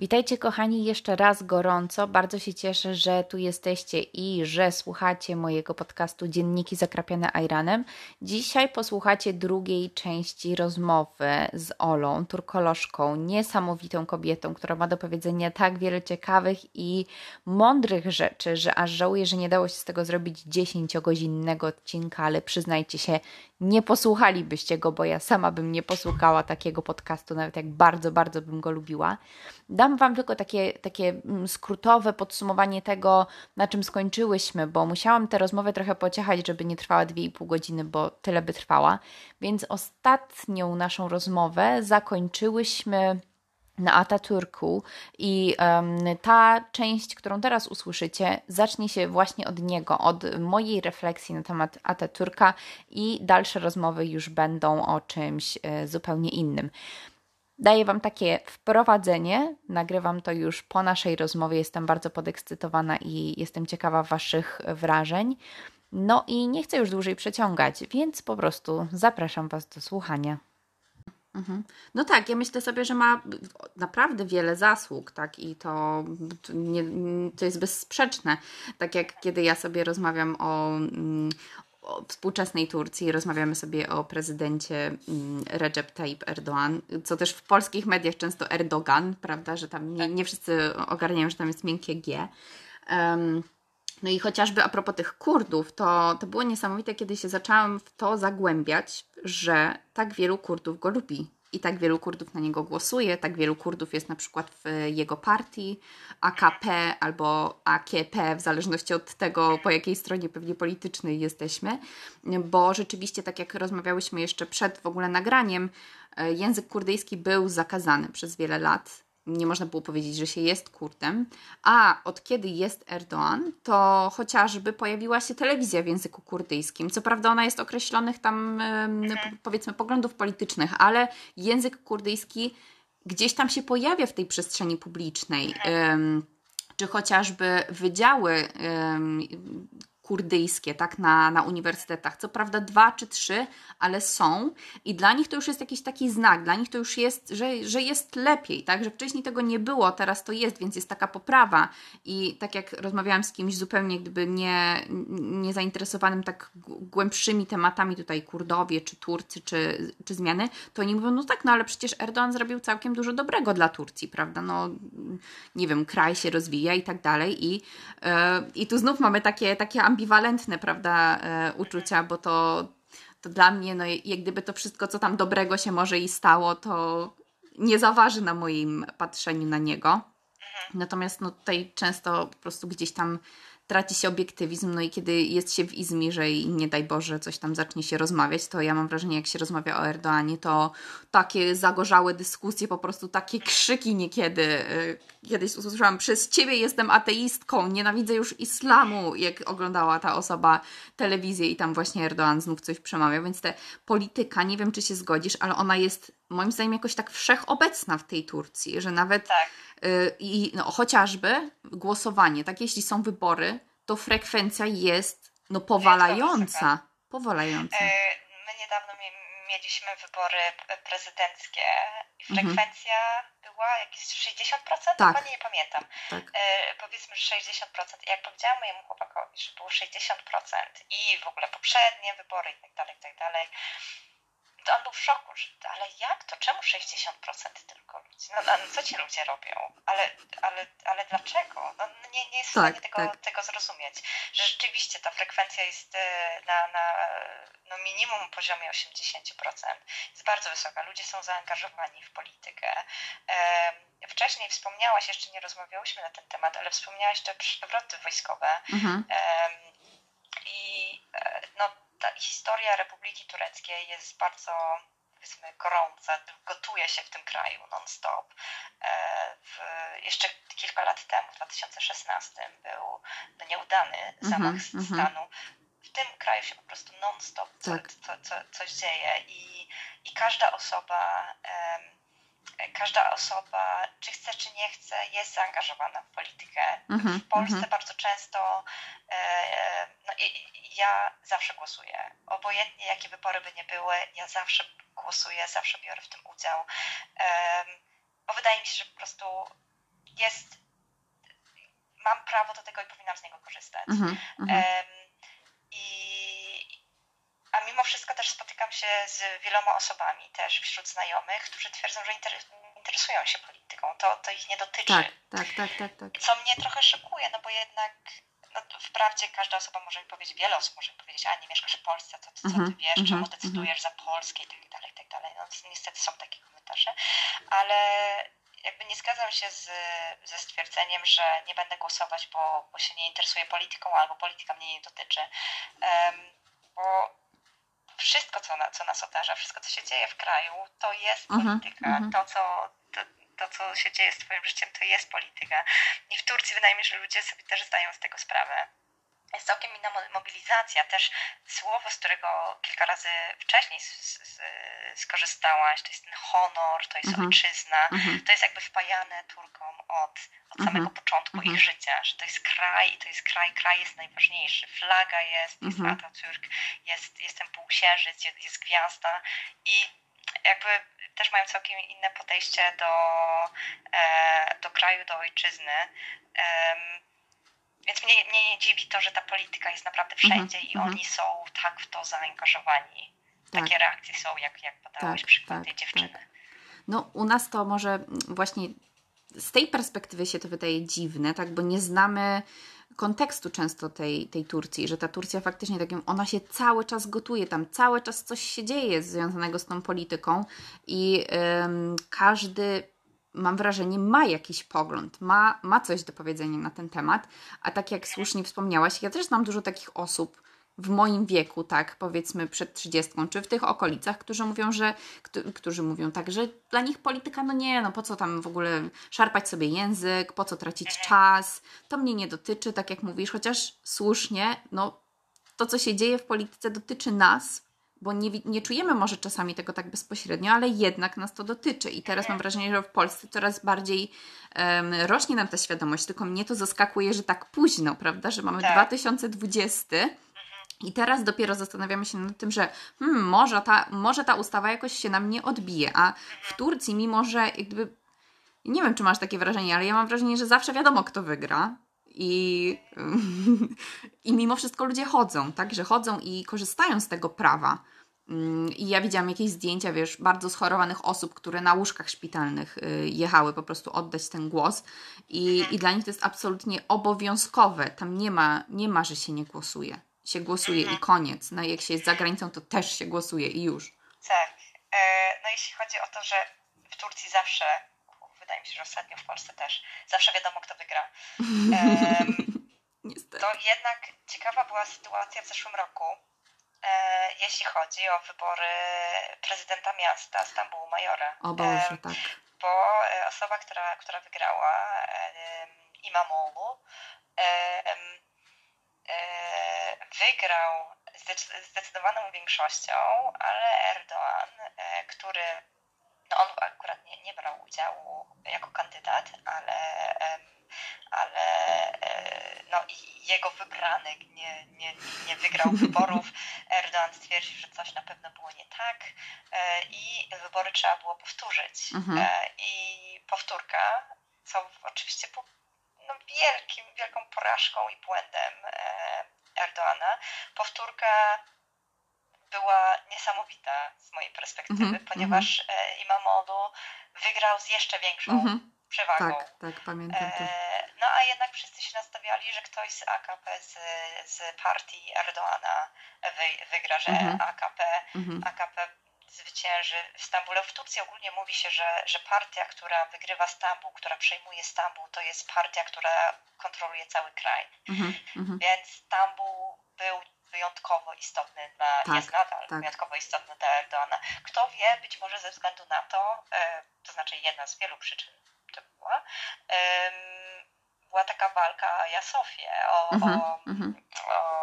Witajcie kochani jeszcze raz gorąco. Bardzo się cieszę, że tu jesteście i że słuchacie mojego podcastu Dzienniki zakrapiane Iranem. Dzisiaj posłuchacie drugiej części rozmowy z Olą, turkolożką, niesamowitą kobietą, która ma do powiedzenia tak wiele ciekawych i mądrych rzeczy, że aż żałuję, że nie dało się z tego zrobić 10-godzinnego odcinka, ale przyznajcie się, nie posłuchalibyście go, bo ja sama bym nie posłuchała takiego podcastu, nawet jak bardzo, bardzo bym go lubiła. Dam Wam tylko takie, takie mm, skrótowe podsumowanie tego, na czym skończyłyśmy, bo musiałam tę rozmowę trochę pociechać, żeby nie trwała 2,5 godziny, bo tyle by trwała. Więc ostatnią naszą rozmowę zakończyłyśmy na Ataturku i um, ta część, którą teraz usłyszycie, zacznie się właśnie od niego, od mojej refleksji na temat Ataturka i dalsze rozmowy już będą o czymś e, zupełnie innym. Daję Wam takie wprowadzenie. Nagrywam to już po naszej rozmowie. Jestem bardzo podekscytowana i jestem ciekawa Waszych wrażeń. No i nie chcę już dłużej przeciągać, więc po prostu zapraszam Was do słuchania. Mhm. No tak, ja myślę sobie, że ma naprawdę wiele zasług, tak, i to, to, nie, to jest bezsprzeczne. Tak jak kiedy ja sobie rozmawiam o, mm, o współczesnej Turcji, rozmawiamy sobie o prezydencie mm, Recep Tayyip Erdoğan, co też w polskich mediach często Erdogan, prawda, że tam nie, nie wszyscy ogarniają, że tam jest miękkie G. Um, no i chociażby a propos tych Kurdów, to, to było niesamowite, kiedy się zaczęłam w to zagłębiać, że tak wielu Kurdów go lubi i tak wielu Kurdów na niego głosuje, tak wielu Kurdów jest na przykład w jego partii, AKP albo AKP, w zależności od tego, po jakiej stronie pewnie politycznej jesteśmy, bo rzeczywiście, tak jak rozmawiałyśmy jeszcze przed w ogóle nagraniem, e, język kurdyjski był zakazany przez wiele lat nie można było powiedzieć, że się jest Kurdem, a od kiedy jest Erdoğan, to chociażby pojawiła się telewizja w języku kurdyjskim. Co prawda ona jest określonych tam mhm. powiedzmy poglądów politycznych, ale język kurdyjski gdzieś tam się pojawia w tej przestrzeni publicznej. Mhm. Czy chociażby wydziały kurdyjskie, tak, na, na uniwersytetach. Co prawda dwa czy trzy, ale są. I dla nich to już jest jakiś taki znak, dla nich to już jest, że, że jest lepiej, tak, że wcześniej tego nie było, teraz to jest, więc jest taka poprawa. I tak jak rozmawiałam z kimś zupełnie gdyby nie, nie zainteresowanym tak głębszymi tematami tutaj Kurdowie, czy Turcy, czy, czy zmiany, to oni mówią, no tak, no ale przecież Erdoğan zrobił całkiem dużo dobrego dla Turcji, prawda, no nie wiem, kraj się rozwija i tak dalej i, yy, i tu znów mamy takie, takie ambicje ambiwalentne, prawda, e, uczucia, bo to, to dla mnie, no jak gdyby to wszystko, co tam dobrego się może i stało, to nie zaważy na moim patrzeniu na niego. Natomiast no, tutaj często po prostu gdzieś tam traci się obiektywizm, no i kiedy jest się w Izmirze i nie daj Boże coś tam zacznie się rozmawiać, to ja mam wrażenie, jak się rozmawia o Erdoanie, to takie zagorzałe dyskusje, po prostu takie krzyki niekiedy. Y, kiedyś usłyszałam, przez Ciebie jestem ateistką, nienawidzę już islamu, jak oglądała ta osoba telewizję i tam właśnie Erdoğan znów coś przemawiał, więc ta polityka, nie wiem czy się zgodzisz, ale ona jest moim zdaniem jakoś tak wszechobecna w tej Turcji, że nawet tak. Y, i no, chociażby głosowanie, tak jeśli są wybory, to frekwencja jest no powalająca. Powalająca. E, my niedawno mieliśmy wybory prezydenckie i mhm. frekwencja mhm. była jakieś 60%? Tak. Chyba nie pamiętam. Tak. E, powiedzmy, że 60%. Jak powiedziałam mojemu chłopakowi, że było 60% i w ogóle poprzednie wybory i tak dalej, i tak dalej, to on był w szoku, że, ale jak to? Czemu 60% tylko ludzi? No, no, co ci ludzie robią? Ale, ale, ale dlaczego? No, nie, nie jest tak, w stanie tego, tak. tego zrozumieć. Że rzeczywiście ta frekwencja jest e, na, na no minimum poziomie 80%. Jest bardzo wysoka. Ludzie są zaangażowani w politykę. Wcześniej wspomniałaś, jeszcze nie rozmawiałyśmy na ten temat, ale wspomniałaś te przewroty wojskowe. Mhm. I e, no, ta historia Republiki Tureckiej jest bardzo powiedzmy gorąca, gotuje się w tym kraju non-stop. E, jeszcze kilka lat temu, w 2016 był nieudany zamach mm -hmm, stanu. W tym kraju się po prostu non-stop co, tak. co, co, coś dzieje i, i każda osoba każda osoba, czy chce, czy nie chce, jest zaangażowana w politykę. Mm-hmm, w Polsce mm-hmm. bardzo często e, no, ja zawsze głosuję. Obojętnie jakie wybory by nie były, ja zawsze głosuję, zawsze biorę w tym udział. Bo wydaje mi się, że po prostu jest, mam prawo do tego i powinnam z niego korzystać. Mm -hmm. I, a mimo wszystko też spotykam się z wieloma osobami, też wśród znajomych, którzy twierdzą, że interesują się polityką. To, to ich nie dotyczy. Tak, tak, tak, tak, tak. Co mnie trochę szokuje, no bo jednak no, wprawdzie każda osoba może mi powiedzieć, wiele osób może mi powiedzieć, a nie mieszkasz w Polsce, to, to co ty mhm, wiesz, czemu mhm, decydujesz za Polskę i tak dalej, i tak dalej. No niestety są takie komentarze, ale jakby nie zgadzam się z, ze stwierdzeniem, że nie będę głosować, bo, bo się nie interesuję polityką albo polityka mnie nie dotyczy. Um, bo wszystko, co, na, co nas otacza, wszystko, co się dzieje w kraju, to jest mhm, polityka. To, co, to, co się dzieje z Twoim życiem, to jest polityka. I w Turcji wydaje mi się, że ludzie sobie też zdają z tego sprawę jest całkiem inna mobilizacja. Też słowo, z którego kilka razy wcześniej skorzystałaś, to jest ten honor, to jest mhm. ojczyzna, mhm. to jest jakby wpajane Turkom od, od samego mhm. początku ich życia, że to jest kraj i to jest kraj, kraj jest najważniejszy. Flaga jest, jest Atatürk, jest, jest ten półksiężyc, jest, jest gwiazda i jakby też mają całkiem inne podejście do, e, do kraju, do ojczyzny. Więc mnie, mnie nie dziwi to, że ta polityka jest naprawdę mhm, wszędzie i mhm. oni są tak w to zaangażowani. Tak. Takie reakcje są, jak, jak podałeś tak, przykład tak, tej dziewczyny. Tak. No u nas to może właśnie z tej perspektywy się to wydaje dziwne, tak, bo nie znamy kontekstu często tej, tej Turcji, że ta Turcja faktycznie takim, ona się cały czas gotuje, tam cały czas coś się dzieje związanego z tą polityką i ym, każdy mam wrażenie, ma jakiś pogląd, ma, ma coś do powiedzenia na ten temat. A tak jak słusznie wspomniałaś, ja też znam dużo takich osób w moim wieku, tak, powiedzmy przed trzydziestką, czy w tych okolicach, którzy mówią, że, którzy mówią tak, że dla nich polityka, no nie, no po co tam w ogóle szarpać sobie język, po co tracić czas, to mnie nie dotyczy, tak jak mówisz, chociaż słusznie, no to, co się dzieje w polityce dotyczy nas, bo nie, nie czujemy może czasami tego tak bezpośrednio, ale jednak nas to dotyczy. I teraz mam wrażenie, że w Polsce coraz bardziej um, rośnie nam ta świadomość, tylko mnie to zaskakuje, że tak późno, prawda, że mamy tak. 2020 i teraz dopiero zastanawiamy się nad tym, że hmm, może, ta, może ta ustawa jakoś się nam nie odbije, a w Turcji, mimo że nie wiem, czy masz takie wrażenie, ale ja mam wrażenie, że zawsze wiadomo, kto wygra, i, i mimo wszystko ludzie chodzą, tak, że chodzą i korzystają z tego prawa. Mm, I ja widziałam jakieś zdjęcia, wiesz, bardzo schorowanych osób, które na łóżkach szpitalnych y, jechały po prostu oddać ten głos. I, i dla nich to jest absolutnie obowiązkowe. Tam nie ma, nie ma, że się nie głosuje. Się głosuje i koniec. No jak się jest za granicą, to też się głosuje i już. Tak. E, no jeśli chodzi o to, że w Turcji zawsze wydaje mi się, że ostatnio w Polsce też, zawsze wiadomo, kto wygra. Niestety. To jednak ciekawa była sytuacja w zeszłym roku, e, jeśli chodzi o wybory prezydenta miasta Stambułu Majora. O Boże, tak. Bo e, osoba, która, która wygrała, Imamoğlu, wygrał zdecydowaną większością, ale Erdoğan, e, który no on akurat nie, nie brał udziału jako kandydat, ale, ale e, no i jego wybrany nie, nie, nie wygrał wyborów. Erdogan stwierdził, że coś na pewno było nie tak e, i wybory trzeba było powtórzyć. Mhm. E, I powtórka, co oczywiście no, wielkim, wielką porażką i błędem Erdogana, powtórka była niesamowita z mojej perspektywy, mm -hmm, ponieważ mm -hmm. Imamodu wygrał z jeszcze większą mm -hmm. przewagą. Tak, tak, pamiętam to. E, no a jednak wszyscy się nastawiali, że ktoś z AKP, z, z partii Erdoana wy, wygra, że mhm. AKP, mhm. AKP zwycięży w Stambule. W Turcji ogólnie mówi się, że, że partia, która wygrywa Stambuł, która przejmuje Stambuł, to jest partia, która kontroluje cały kraj. Więc Stambuł był wyjątkowo istotny dla, tak, jest nadal tak. wyjątkowo istotny dla Erdogana. Kto wie, być może ze względu na to, e, to znaczy jedna z wielu przyczyn to była, była taka walka o Aja Sofię, o, o, mm-hmm. o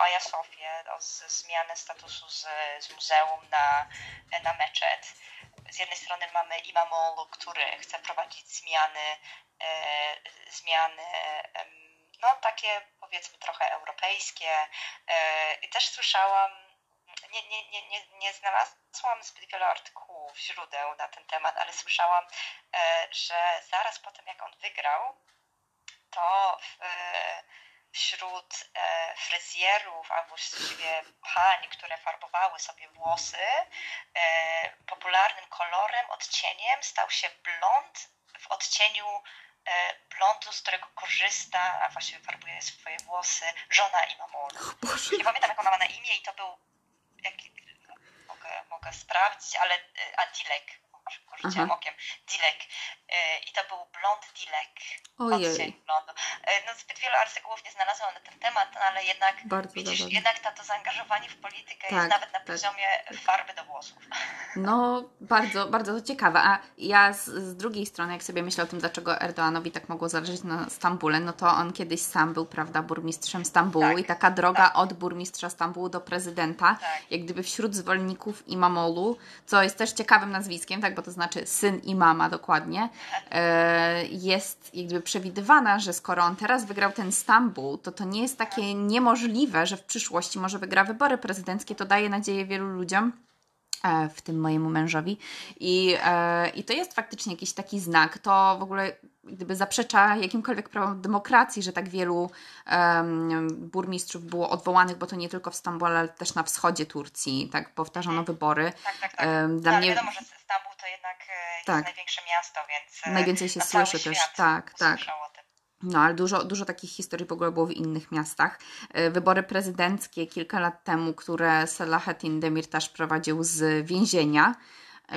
Aja Sofię, o z, zmianę statusu z, z muzeum na, na meczet. Z jednej strony mamy Imamolu, który chce prowadzić zmiany, e, zmiany no takie powiedzmy trochę europejskie. E, I też słyszałam nie, nie, nie, nie, nie znalazłam zbyt wielu artykułów, źródeł na ten temat, ale słyszałam, że zaraz po tym, jak on wygrał, to w, wśród e, fryzjerów albo właściwie pań, które farbowały sobie włosy, e, popularnym kolorem, odcieniem stał się blond w odcieniu e, blondu, z którego korzysta, a właściwie farbuje swoje włosy, żona Imamolu. Nie pamiętam, jak ona ma na imię i to był, jak, mogę, mogę sprawdzić, ale Adilek rzuciłam okiem, Dilek. E, I to był blond Dilek. Ojej. blondu. E, no, zbyt wielu artykułów nie znalazłam na ten temat, no, ale jednak Bardzo widzisz, jednak to, to zaangażowanie w politykę tak, jest nawet na tak. poziomie farby do włosów. No, bardzo, bardzo to ciekawe. A ja z, z, drugiej strony, jak sobie myślę o tym, dlaczego Erdoanowi tak mogło zależeć na Stambule, no to on kiedyś sam był, prawda, burmistrzem Stambułu tak, i taka droga tak. od burmistrza Stambułu do prezydenta, tak. jak gdyby wśród zwolenników Imamolu, co jest też ciekawym nazwiskiem, tak, bo to znaczy syn i mama dokładnie, e, jest jakby przewidywana, że skoro on teraz wygrał ten Stambuł, to to nie jest takie niemożliwe, że w przyszłości może wygra wybory prezydenckie. To daje nadzieję wielu ludziom e, w tym mojemu mężowi. I, e, I to jest faktycznie jakiś taki znak. To w ogóle gdyby zaprzecza jakimkolwiek prawom demokracji, że tak wielu um, burmistrzów było odwołanych, bo to nie tylko w Stambule, ale też na wschodzie Turcji, tak powtarzano wybory. Tak, tak, tak. Um, dla no, mnie... wiadomo, że to jednak e, jest tak. największe miasto, więc e, najwięcej się słyszy też. Tak, tak. No, ale dużo, dużo takich historii w ogóle było w innych miastach. E, wybory prezydenckie kilka lat temu, które Selahattin Demirtas prowadził z więzienia,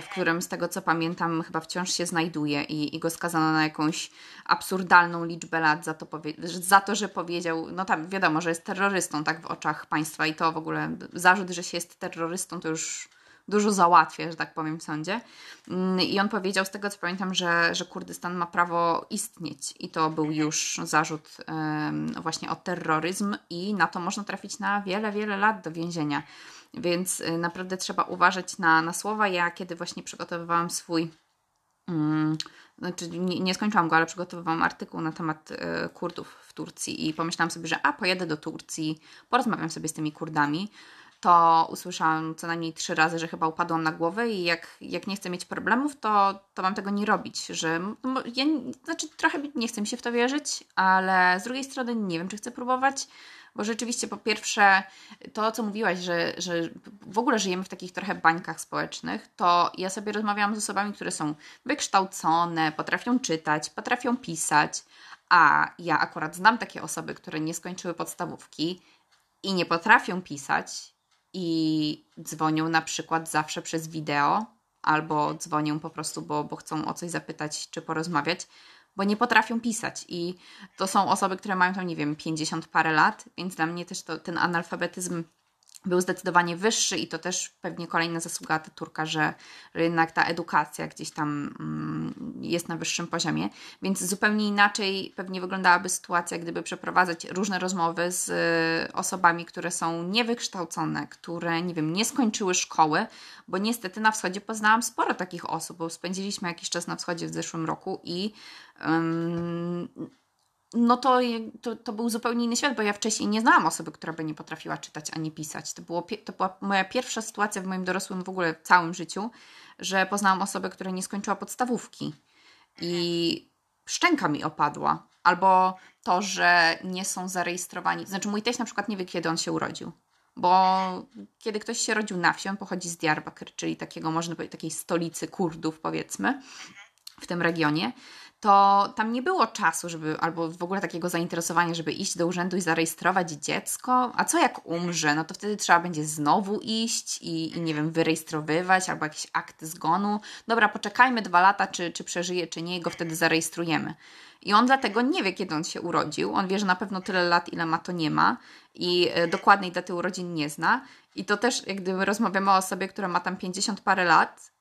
w którym z tego co pamiętam chyba wciąż się znajduje i, i go skazano na jakąś absurdalną liczbę lat za to, za to, że powiedział, no tam wiadomo, że jest terrorystą tak w oczach państwa i to w ogóle zarzut, że się jest terrorystą to już dużo załatwia, że tak powiem w sądzie. Mm, I on powiedział z tego co pamiętam, że, że Kurdystan ma prawo istnieć i to był już zarzut właśnie o terroryzm i na to można trafić na wiele, wiele lat do więzienia. Więc y, naprawdę trzeba uważać na, na słowa. Ja kiedy właśnie przygotowywałam swój um, znaczy nie, nie, skończyłam go, ale przygotowywałam artykuł na temat y, Kurdów w Turcji i pomyślałam sobie, że a pojedę do Turcji, porozmawiam sobie z tymi Kurdami, to usłyszałam co najmniej trzy razy, że chyba upadłam na głowę i jak, jak nie chcę mieć problemów, to, to mam tego nie robić, że no, ja, znaczy trochę nie chcę mi się w to wierzyć, ale z drugiej strony nie wiem, czy chcę próbować, bo rzeczywiście po pierwsze to, co mówiłaś, że, że w ogóle żyjemy w takich trochę bańkach społecznych, to ja sobie rozmawiałam z osobami, które są wykształcone, potrafią czytać, potrafią pisać, a ja akurat znam takie osoby, które nie skończyły podstawówki i nie potrafią pisać i dzwonią na przykład zawsze przez wideo albo dzwonią po prostu, bo, bo chcą o coś zapytać czy porozmawiać, bo nie potrafią pisać. I to są osoby, które mają tam, nie wiem, 50 parę lat, więc dla mnie też to, ten analfabetyzm był zdecydowanie wyższy i to też pewnie kolejna zasługa Turka, że, że jednak ta edukacja gdzieś tam mm, jest na wyższym poziomie. Więc zupełnie inaczej pewnie wyglądałaby sytuacja, gdyby przeprowadzać różne rozmowy z y, osobami, które są niewykształcone, które, nie wiem, nie skończyły szkoły, bo niestety na wschodzie poznałam sporo takich osób, bo spędziliśmy jakiś czas na wschodzie w zeszłym roku i no to, to, to był zupełnie inny świat, bo ja wcześniej nie znałam osoby, która by nie potrafiła czytać ani pisać. To, było, to była moja pierwsza sytuacja w moim dorosłym w ogóle całym życiu, że poznałam osobę, która nie skończyła podstawówki i szczęka mi opadła. Albo to, że nie są zarejestrowani. Znaczy, mój teść na przykład nie wie, kiedy on się urodził. Bo kiedy ktoś się rodził na wsi, on pochodzi z Diyarbakir, czyli takiego, można powiedzieć, takiej stolicy Kurdów, powiedzmy, w tym regionie to tam nie było czasu, żeby, albo w ogóle takiego zainteresowania, żeby iść do urzędu i zarejestrować dziecko. A co jak umrze? No to wtedy trzeba będzie znowu iść i, i nie wiem, wyrejestrowywać albo jakieś akty zgonu. Dobra, poczekajmy dwa lata, czy, czy przeżyje, czy nie, i go wtedy zarejestrujemy. I on dlatego nie wie, kiedy on się urodził. On wie, że na pewno tyle lat, ile ma, to nie ma. I e, dokładnej daty urodzin nie zna. I to też, jak gdyby rozmawiamy o osobie, która ma tam 50 parę lat,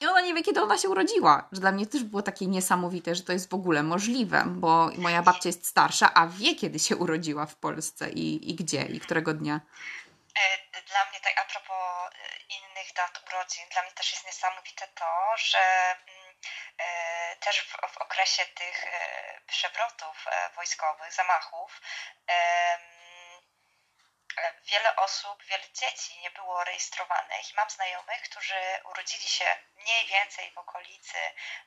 i ona nie wie, kiedy ona się urodziła. Że dla mnie też było takie niesamowite, że to jest w ogóle możliwe, bo moja babcia jest starsza, a wie, kiedy się urodziła w Polsce i, i gdzie i którego dnia. E, dla mnie, tak a propos e, innych dat urodzin, dla mnie też jest niesamowite to, że mm, e, też w, w okresie tych przewrotów wojskowych, zamachów, wiele osób, wiele dzieci nie było rejestrowanych mam znajomych, którzy urodzili się mniej więcej w okolicy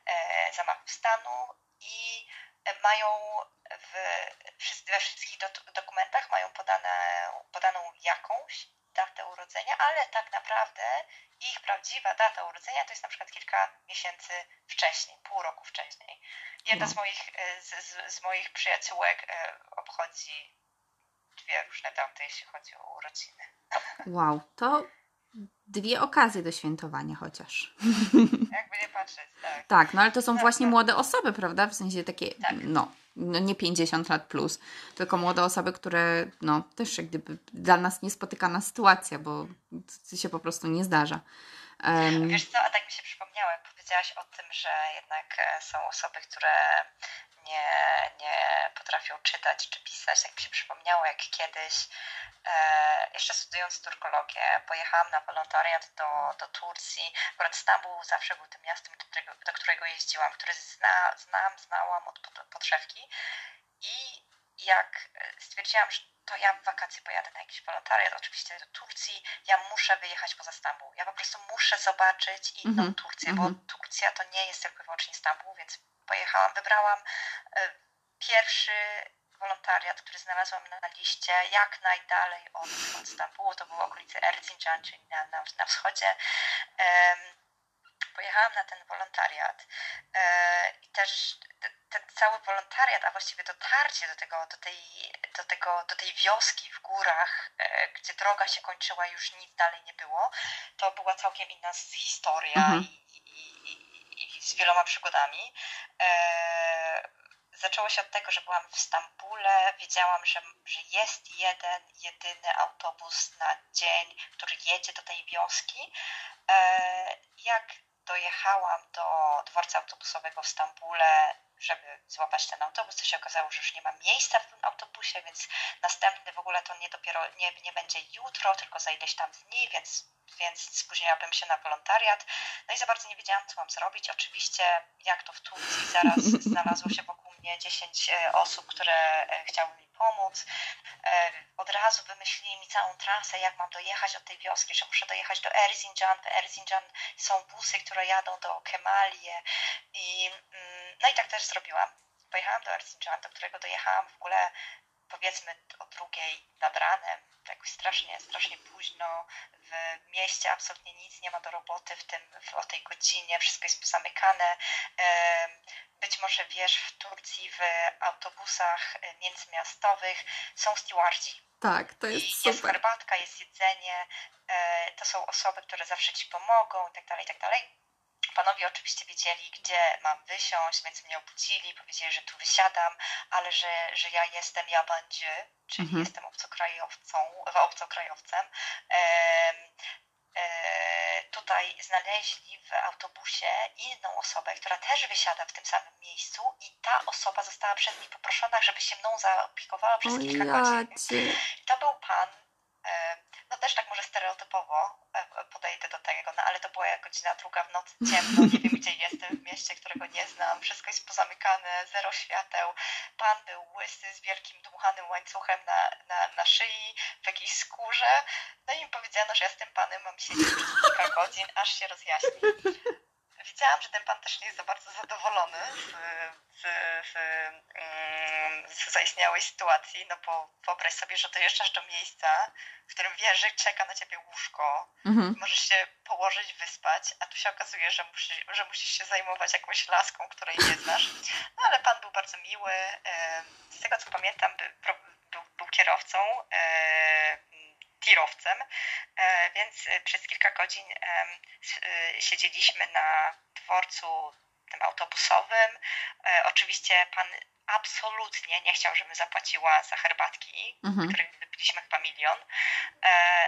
e, zamachów stanu i mają w, we wszystkich dokumentach mają podane, podaną jakąś datę urodzenia, ale tak naprawdę ich prawdziwa data urodzenia to jest na przykład kilka miesięcy wcześniej, pół roku wcześniej. Jedna no. z, moich, e, z, z, z moich przyjaciółek e, obchodzi dwie różne daty, jeśli chodzi o urodziny. Wow, to dwie okazje do świętowania chociaż. Jakby nie patrzeć, tak. Tak, no ale to są no, właśnie no. młode osoby, prawda? W sensie takie, tak. no, no, nie 50 lat plus, tylko młode osoby, które, no, też jak gdyby dla nas niespotykana sytuacja, bo to się po prostu nie zdarza. Um, Wiesz co, a tak mi się przypomniało, jak powiedziałaś o tym, że jednak e, są osoby, które nie, nie potrafią czytać czy pisać. Tak mi się przypomniało, jak kiedyś, e, jeszcze studiując turkologię, pojechałam na wolontariat do, do Turcji. Akurat Stambuł zawsze był tym miastem, do którego, do którego jeździłam, który zna, znam, znałam od podszewki. I jak stwierdziłam, że to ja w wakacje pojadę na jakiś wolontariat, oczywiście do Turcji, ja muszę wyjechać poza Stambuł. Ja po prostu muszę zobaczyć inną mm -hmm. Turcję, mm -hmm. bo mhm. Turcja to nie jest tylko i wyłącznie Stambuł, więc pojechałam, wybrałam e, pierwszy wolontariat, który znalazłam na liście jak najdalej od, od Stambułu, to było okolice Erzincan, czyli na, na, na wschodzie. Pojechałam na ten wolontariat e, i też ten cały wolontariat, a właściwie dotarcie do, tego, do, tej, do, tego, do tej wioski w górach, e, gdzie droga się kończyła, już nic dalej nie było, to była całkiem inna historia mhm. Z wieloma przygodami. E, zaczęło się od tego, że byłam w Stambule, wiedziałam, że, że jest jeden, jedyny autobus na dzień, który jedzie do tej wioski. E, jak dojechałam do dworca autobusowego w Stambule, żeby złapać ten autobus, to się okazało, że już nie ma miejsca w tym autobusie, więc następny w ogóle to nie dopiero nie, nie będzie jutro, tylko za ileś tam dni, więc, więc spóźniłabym się na wolontariat. No i za bardzo nie wiedziałam, co mam zrobić. Oczywiście, jak to w Turcji, zaraz znalazło się wokół mnie 10 e, osób, które e, chciały mi pomóc. E, od razu wymyślili mi całą trasę, jak mam dojechać od tej wioski, że muszę dojechać do Erzincan. W Erzincan są busy, które jadą do Kemalie. I, mm, no i tak też zrobiłam. Pojechałam do Erzincan, do którego dojechałam w ogóle powiedzmy o drugiej nad ranem, jakoś strasznie, strasznie późno, w mieście absolutnie nic nie ma do roboty w tym, w, o tej godzinie, wszystko jest pozamykane. Być może wiesz, w Turcji w autobusach e, międzymiastowych są stewardzi. Tak, to jest super. Jest herbatka, jest jedzenie, e, to są osoby, które zawsze ci pomogą i tak dalej, i tak dalej. Panowie oczywiście wiedzieli, gdzie mam wysiąść, więc mnie obudzili, powiedzieli, że tu wysiadam, ale że, że ja jestem Jabandzie, czyli mhm. jestem obcokrajowcą, obcokrajowcem. E, tutaj znaleźli w autobusie inną osobę, która też wysiada w tym samym miejscu i ta osoba została przez nich poproszona, żeby się mną zaopiekowała przez kilka godzin. To był pan, e, też tak może stereotypowo e, podejdę do tego, no ale to była godzina druga w nocy, ciemno, nie wiem gdzie jestem, w mieście, którego nie znam, wszystko jest pozamykane, zero świateł. Pan był łysy z wielkim dmuchanym łańcuchem na, na, na szyi, w jakiejś skórze. No i mi powiedziano, że ja z tym panem mam siedzieć przez kilka godzin, aż się rozjaśni widziałam, że ten pan też nie jest za bardzo zadowolony z, z, z, mm, z zaistniałej sytuacji, no bo wyobraź sobie, że dojeżdżasz do miejsca, w którym wiesz, że czeka na ciebie łóżko, mhm. możesz się położyć, wyspać, a tu się okazuje, że, musi, że musisz się zajmować jakąś laską, której nie znasz. No ale pan był bardzo miły. Z tego co pamiętam, był, był, był kierowcą tirowcem, e, więc e, przez kilka godzin e, siedzieliśmy na dworcu tym autobusowym. Oczywiście pan absolutnie nie chciał, żebym zapłaciła za herbatki, mhm. których wypiliśmy chyba milion.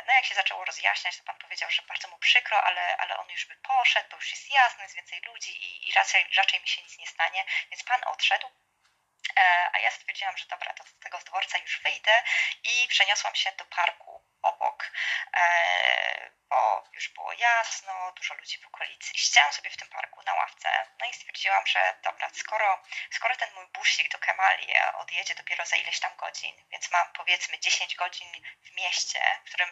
No jak się zaczęło rozjaśniać, to pan powiedział, że bardzo mu przykro, ale, ale on już by poszedł, bo już jest jasno, jest więcej ludzi i, i raczej, raczej mi się nic nie stanie. Więc pan odszedł. A ja stwierdziłam, że dobra, to z tego dworca już wyjdę i przeniosłam się do parku obok, bo już było jasno, dużo ludzi w okolicy. I siedziałam sobie w tym parku na ławce, no i stwierdziłam, że dobra, skoro, skoro ten mój busik do Kemali odjedzie dopiero za ileś tam godzin, więc mam powiedzmy 10 godzin w mieście, w którym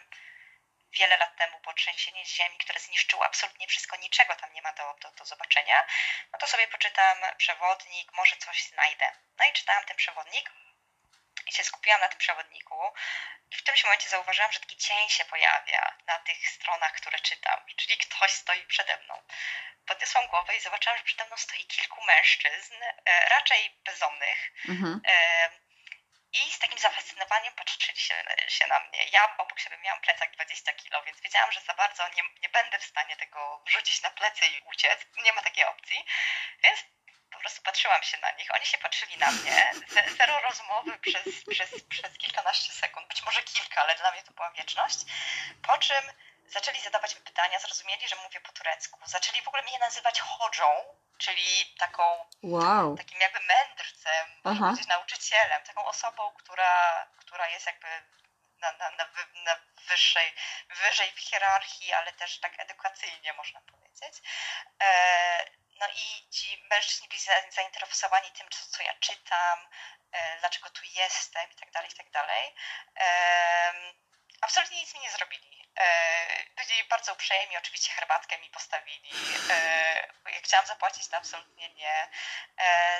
wiele lat temu było trzęsienie ziemi, które zniszczyło absolutnie wszystko, niczego tam nie ma do, do, do zobaczenia, no to sobie poczytam przewodnik, może coś znajdę. No i czytałam ten przewodnik i się skupiłam na tym przewodniku i w którymś momencie zauważyłam, że taki cień się pojawia na tych stronach, które czytam, czyli ktoś stoi przede mną. Podniosłam głowę i zobaczyłam, że przede mną stoi kilku mężczyzn, e, raczej bezdomnych, mhm. E, i z takim zafascynowaniem patrzyli się, się na mnie. Ja obok siebie miałam plecak 20 kilo, więc wiedziałam, że za bardzo nie, nie będę w stanie tego wrzucić na plecy i uciec. Nie ma takiej opcji. Więc prostu patrzyłam się na nich. Oni się patrzyli na mnie. Zero rozmowy przez, przez, przez kilkanaście sekund, być może kilka, ale dla mnie to była wieczność. Po czym zaczęli zadawać mi pytania, zrozumieli, że mówię po turecku. Zaczęli w ogóle mnie nazywać chodżą, czyli taką, wow. takim jakby mędrcem, powiedzieć nauczycielem, taką osobą, która, która jest jakby na, na, na, na wyższej, wyżej w hierarchii, ale też tak edukacyjnie można powiedzieć. E, no i ci mężczyźni byli zainteresowani tym, co, ja czytam, e, dlaczego tu jestem i tak dalej, i tak dalej. Absolutnie nic mi nie zrobili byli e, bardzo uprzejmi, oczywiście herbatkę mi postawili. E, jak chciałam zapłacić, to absolutnie nie.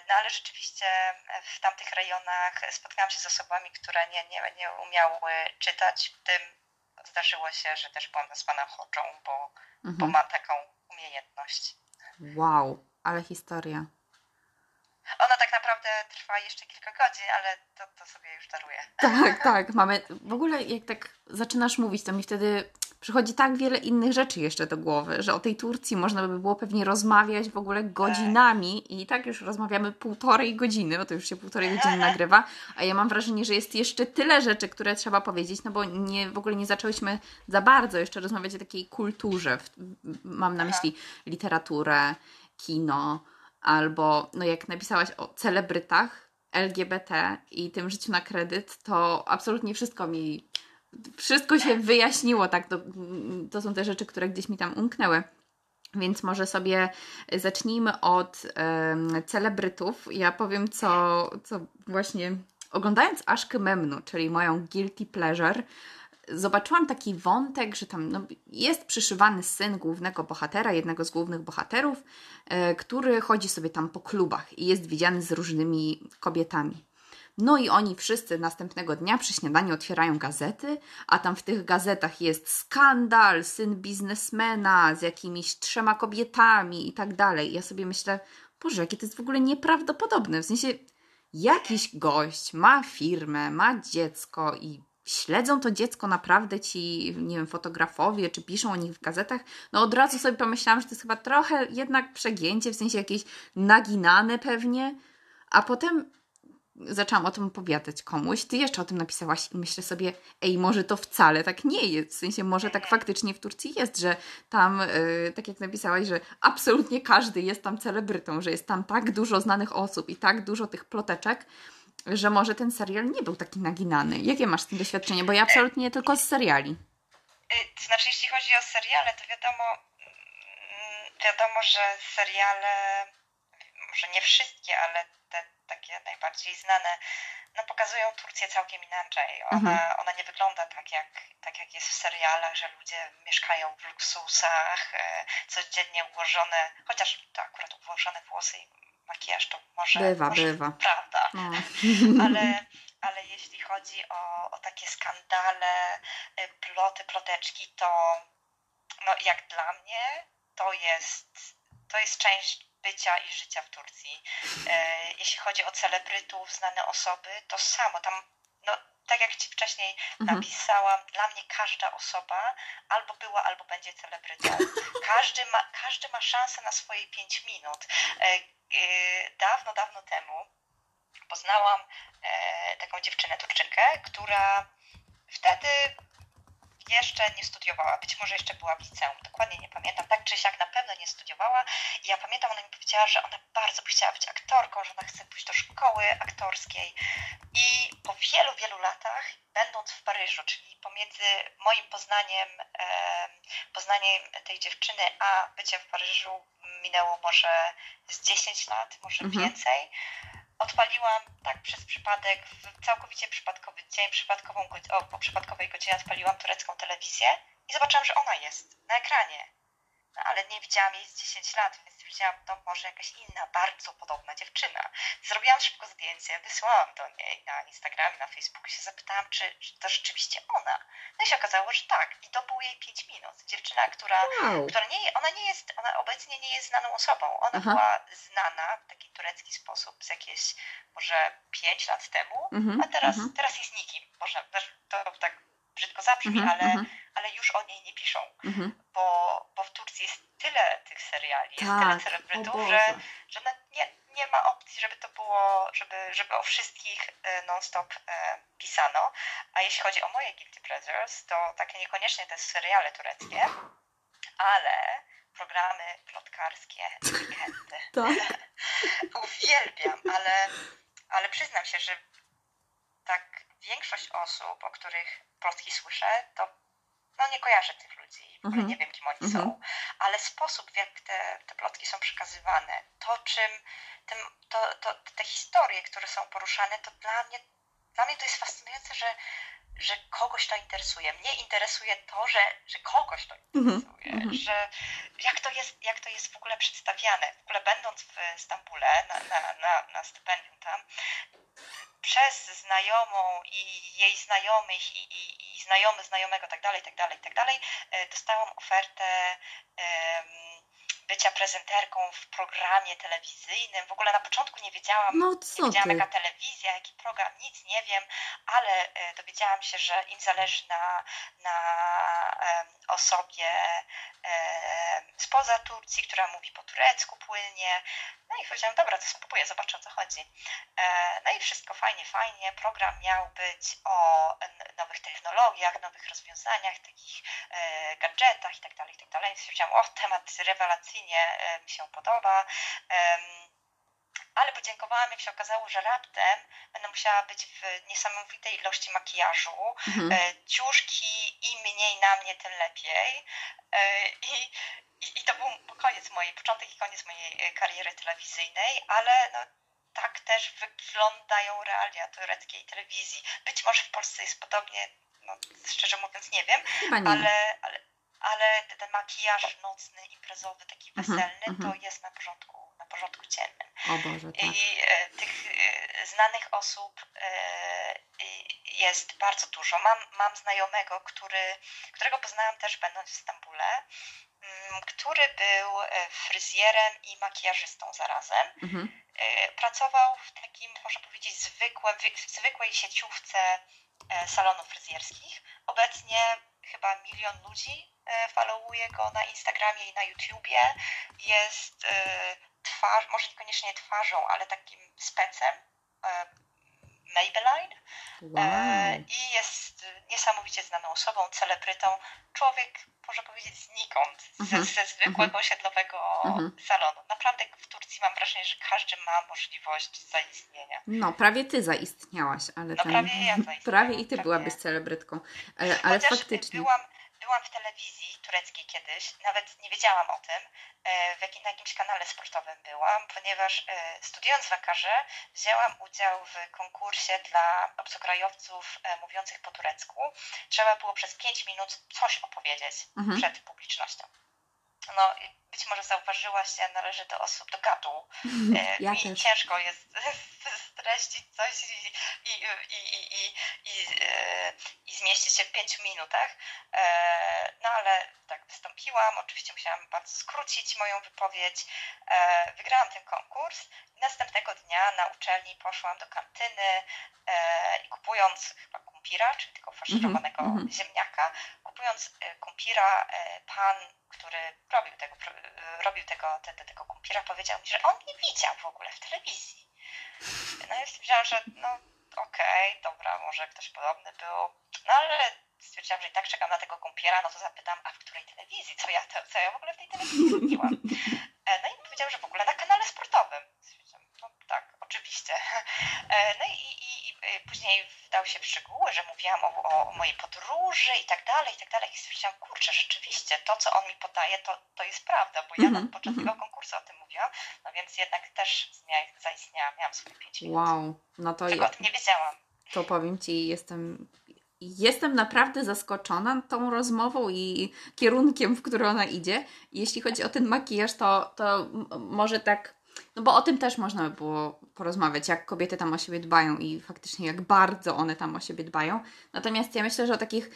No ale rzeczywiście w tamtych rejonach spotkałam się z osobami, które nie, nie, nie umiały czytać. W tym zdarzyło się, że też byłam nazwana chodzą, bo, mhm. bo mam taką umiejętność. Wow, ale historia. Ona tak naprawdę trwa jeszcze kilka godzin, ale to, to sobie już daruję. Tak, tak. Mamy. W ogóle jak tak zaczynasz mówić, to mi wtedy przychodzi tak wiele innych rzeczy jeszcze do głowy, że o tej Turcji można by było pewnie rozmawiać w ogóle godzinami tak. i tak już rozmawiamy półtorej godziny, bo to już się półtorej godziny nagrywa, a ja mam wrażenie, że jest jeszcze tyle rzeczy, które trzeba powiedzieć, no bo nie, w ogóle nie zaczęłyśmy za bardzo jeszcze rozmawiać o takiej kulturze. Mam na myśli literaturę, kino, albo no jak napisałaś o celebrytach LGBT i tym życiu na kredyt, to absolutnie wszystko mi, wszystko się wyjaśniło, tak, to, to są te rzeczy, które gdzieś mi tam umknęły. Więc może sobie zacznijmy od um, celebrytów. Ja powiem, co, co właśnie oglądając Aszkę Memnu, czyli moją guilty pleasure, zobaczyłam taki wątek, że tam no, jest przyszywany syn głównego bohatera, jednego z głównych bohaterów, e, który chodzi sobie tam po klubach i jest widziany z różnymi kobietami. No i oni wszyscy następnego dnia przy śniadaniu otwierają gazety, a tam w tych gazetach jest skandal, syn biznesmena z jakimiś trzema kobietami i tak dalej. Ja sobie myślę, Boże, jakie to jest w ogóle nieprawdopodobne. W sensie, jakiś gość ma firmę, ma dziecko i śledzą to dziecko naprawdę ci, nie wiem, fotografowie, czy piszą o nich w gazetach, no od razu sobie pomyślałam, że to jest chyba trochę jednak przegięcie, w sensie jakieś naginane pewnie, a potem zaczęłam o tym opowiadać komuś, ty jeszcze o tym napisałaś i myślę sobie, ej, może to wcale tak nie jest, w sensie może tak faktycznie w Turcji jest, że tam, yy, tak jak napisałaś, że absolutnie każdy jest tam celebrytą, że jest tam tak dużo znanych osób i tak dużo tych ploteczek, że może ten serial nie był taki naginany. Jakie masz z tym doświadczenie? Bo ja absolutnie tylko z seriali. Y, to znaczy, jeśli chodzi o seriale, to wiadomo, mm, wiadomo, że seriale, może nie wszystkie, ale te takie najbardziej znane, no pokazują Turcję całkiem inaczej. Ona, mhm. ona nie wygląda tak jak, tak jak jest w serialach, że ludzie mieszkają w luksusach, e, codziennie ułożone, chociaż to akurat ułożone włosy makijaż to może... Bywa, może, bywa. Prawda. No. Ale, ale jeśli chodzi o, o takie skandale, y, ploty, ploteczki, to no jak dla mnie to jest, to jest część bycia i życia w Turcji. E, jeśli chodzi o celebrytów, znane osoby, to samo. Tam, no, tak jak Ci wcześniej mhm. napisałam, dla mnie każda osoba albo była, albo będzie celebrytą. Każdy ma, każdy ma szansę na swoje 5 minut. E, Y, dawno, dawno temu poznałam e, taką dziewczynę, Turczynkę, która wtedy jeszcze nie studiowała, być może jeszcze była w liceum, dokładnie nie pamiętam, tak czy siak na pewno nie studiowała. I ja pamiętam, ona mi powiedziała, że ona bardzo by chciała być aktorką, że ona chce pójść do szkoły aktorskiej. I po wielu, wielu latach, będąc w Paryżu, czyli pomiędzy moim poznaniem, poznaniem tej dziewczyny, a byciem w Paryżu minęło może z 10 lat, może mhm. więcej, odpaliłam tak przez przypadek, całkowicie przypadkowy dzień, przypadkową, o, po przypadkowej godzinie odpaliłam turecką telewizję i zobaczyłam, że ona jest na ekranie. No, ale nie widziałam jej z 10 lat, więc widziałam, to może jakaś inna, bardzo podobna dziewczyna. Zrobiłam szybko zdjęcie, wysłałam do niej na Instagramie, na Facebooku się zapytałam, czy, czy to rzeczywiście ona. No i się okazało, że tak. I to było jej 5 minut. Dziewczyna, która, wow. która nie, ona nie jest, ona obecnie nie jest znaną osobą. Ona Aha. była znana w taki turecki sposób z jakieś może 5 lat temu, mhm, a teraz, mhm. teraz jest nikim. Może to tak brzydko zabrzmi, mhm, ale, mhm. ale już o niej nie piszą. Mhm. Bo, bo w Turcji jest tyle tych seriali, jest tyle tak, celebrytów, że, że nie, nie ma opcji, żeby to było, żeby, żeby o wszystkich e, non-stop e, pisano. A jeśli chodzi o moje guilty pleasures, to takie niekoniecznie te seriale tureckie, ale programy plotkarskie, weekendy. Tak. Uwielbiam, ale, ale przyznam się, że tak większość osób, o których plotki słyszę, to no nie kojarzę tych ludzi, w ogóle mhm. nie wiem, kim oni mm -hmm. są, ale sposób, w jak te, te plotki są przekazywane, to czym, tym, to, to, te historie, które są poruszane, to dla mnie, dla mnie to jest fascynujące, że, że kogoś to interesuje. Mnie interesuje to, że, że kogoś to mhm. interesuje, mm -hmm. że jak to, jest, jak to jest w ogóle przedstawiane. W ogóle będąc w Stambule na, na, na, na stypendium tam, przez znajomą i jej znajomych i, i, i znajomy znajomego tak dalej, tak dalej, tak dalej, e, dostałam ofertę um, bycia prezenterką w programie telewizyjnym. W ogóle na początku nie wiedziałam, no, nie wiedziałam jaka telewizja, jaki program, nic nie wiem, ale e, dowiedziałam się, że im zależy na, na osobie spoza Turcji, która mówi po turecku płynnie. No i powiedziałam, dobra, to spróbuję, zobaczę o co chodzi. E, no i wszystko fajnie, fajnie. Program miał być o nowych technologiach, nowych rozwiązaniach, takich e, gadżetach i tak dalej, i tak dalej. Więc powiedziałam, o, temat rewelacyjnie e, mi się podoba ale podziękowałam, jak się okazało, że raptem będę musiała być w niesamowitej ilości makijażu. Mhm. E, ciuszki im mniej na mnie, tym lepiej. E, I, i, I to był koniec mojej, początek i koniec mojej kariery telewizyjnej, ale no, tak też wyglądają realia tureckiej telewizji. Być może w Polsce jest podobnie, no, szczerze mówiąc nie wiem, ale, ale, ale ten makijaż nocny, imprezowy, taki mhm, weselny, mhm, to jest na porządku na porządku dziennym. O Boże, tak. I e, tych e, znanych osób e, jest bardzo dużo. Mam, mam znajomego, który, którego poznałam też będąc w Stambule, mm, który był fryzjerem i makijażystą zarazem. Mhm. Pracował w takim, można powiedzieć, zwykłe, w zwykłej sieciówce salonów fryzjerskich. Obecnie chyba milion ludzi followuje go na Instagramie i na YouTubie. Jest twarz, może niekoniecznie twarzą, ale takim specem e, Maybelline wow. E, i jest niesamowicie znaną osobą, celebrytą. Człowiek, można powiedzieć, znikąd, ze, mhm. ze zwykłego uh osiedlowego mhm. salonu. Naprawdę w Turcji mam wrażenie, że każdy ma możliwość zaistnienia. No, prawie ty zaistniałaś, ale no, ten... prawie ja Prawie i ty prawie. byłabyś celebrytką, ale, ale faktycznie... Byłam, byłam w telewizji tureckiej kiedyś, nawet nie wiedziałam o tym, e, w jakim, na jakimś kanale sportowym byłam, ponieważ e, studiując w Akarze wzięłam udział w konkursie dla obcokrajowców e, mówiących po turecku. Trzeba było przez 5 minut coś opowiedzieć mhm. przed publicznością. No, być może zauważyłaś, ja należę do osób do gadu. Ja Mi też. ciężko jest streścić coś i, i, i, i, i, i zmieścić się w pięciu minutach. No ale tak wystąpiłam, oczywiście musiałam bardzo skrócić moją wypowiedź. Wygrałam ten konkurs. Następnego dnia na uczelni poszłam do kantyny i kupując chyba kumpira, czyli tego faszerowanego mm -hmm. ziemniaka, kupując kumpira, pan, który robił tego, robił tego, te, tego kumpira, powiedział mi, że on nie widział w ogóle w telewizji. No i stwierdziłam, że no okej, okay, dobra, może ktoś podobny był, no ale stwierdziłam, że i tak czekam na tego kąpiela, no to zapytam, a w której telewizji? Co ja, co ja w ogóle w tej telewizji robiłam? E, no i powiedział, że w ogóle na kanale sportowym. No tak, oczywiście. E, no i później wdał się w szczegóły, że mówiłam o, o, mojej podróży i tak dalej, i tak dalej. I stwierdziłam, kurczę, rzeczywiście, to co on mi podaje, to, to jest prawda, bo ja mm -hmm, podczas mm -hmm. tego konkursu o tym mówiłam, no więc jednak też zaistniała, miałam swoje pięć minut. Wow, no to Czego ja... o tym nie wiedziałam. To powiem Ci, jestem jestem naprawdę zaskoczona tą rozmową i kierunkiem, w który ona idzie. Jeśli chodzi o ten makijaż, to, to może tak, no bo o tym też można by było porozmawiać, jak kobiety tam o siebie dbają i faktycznie jak bardzo one tam o siebie dbają. Natomiast ja myślę, że o takich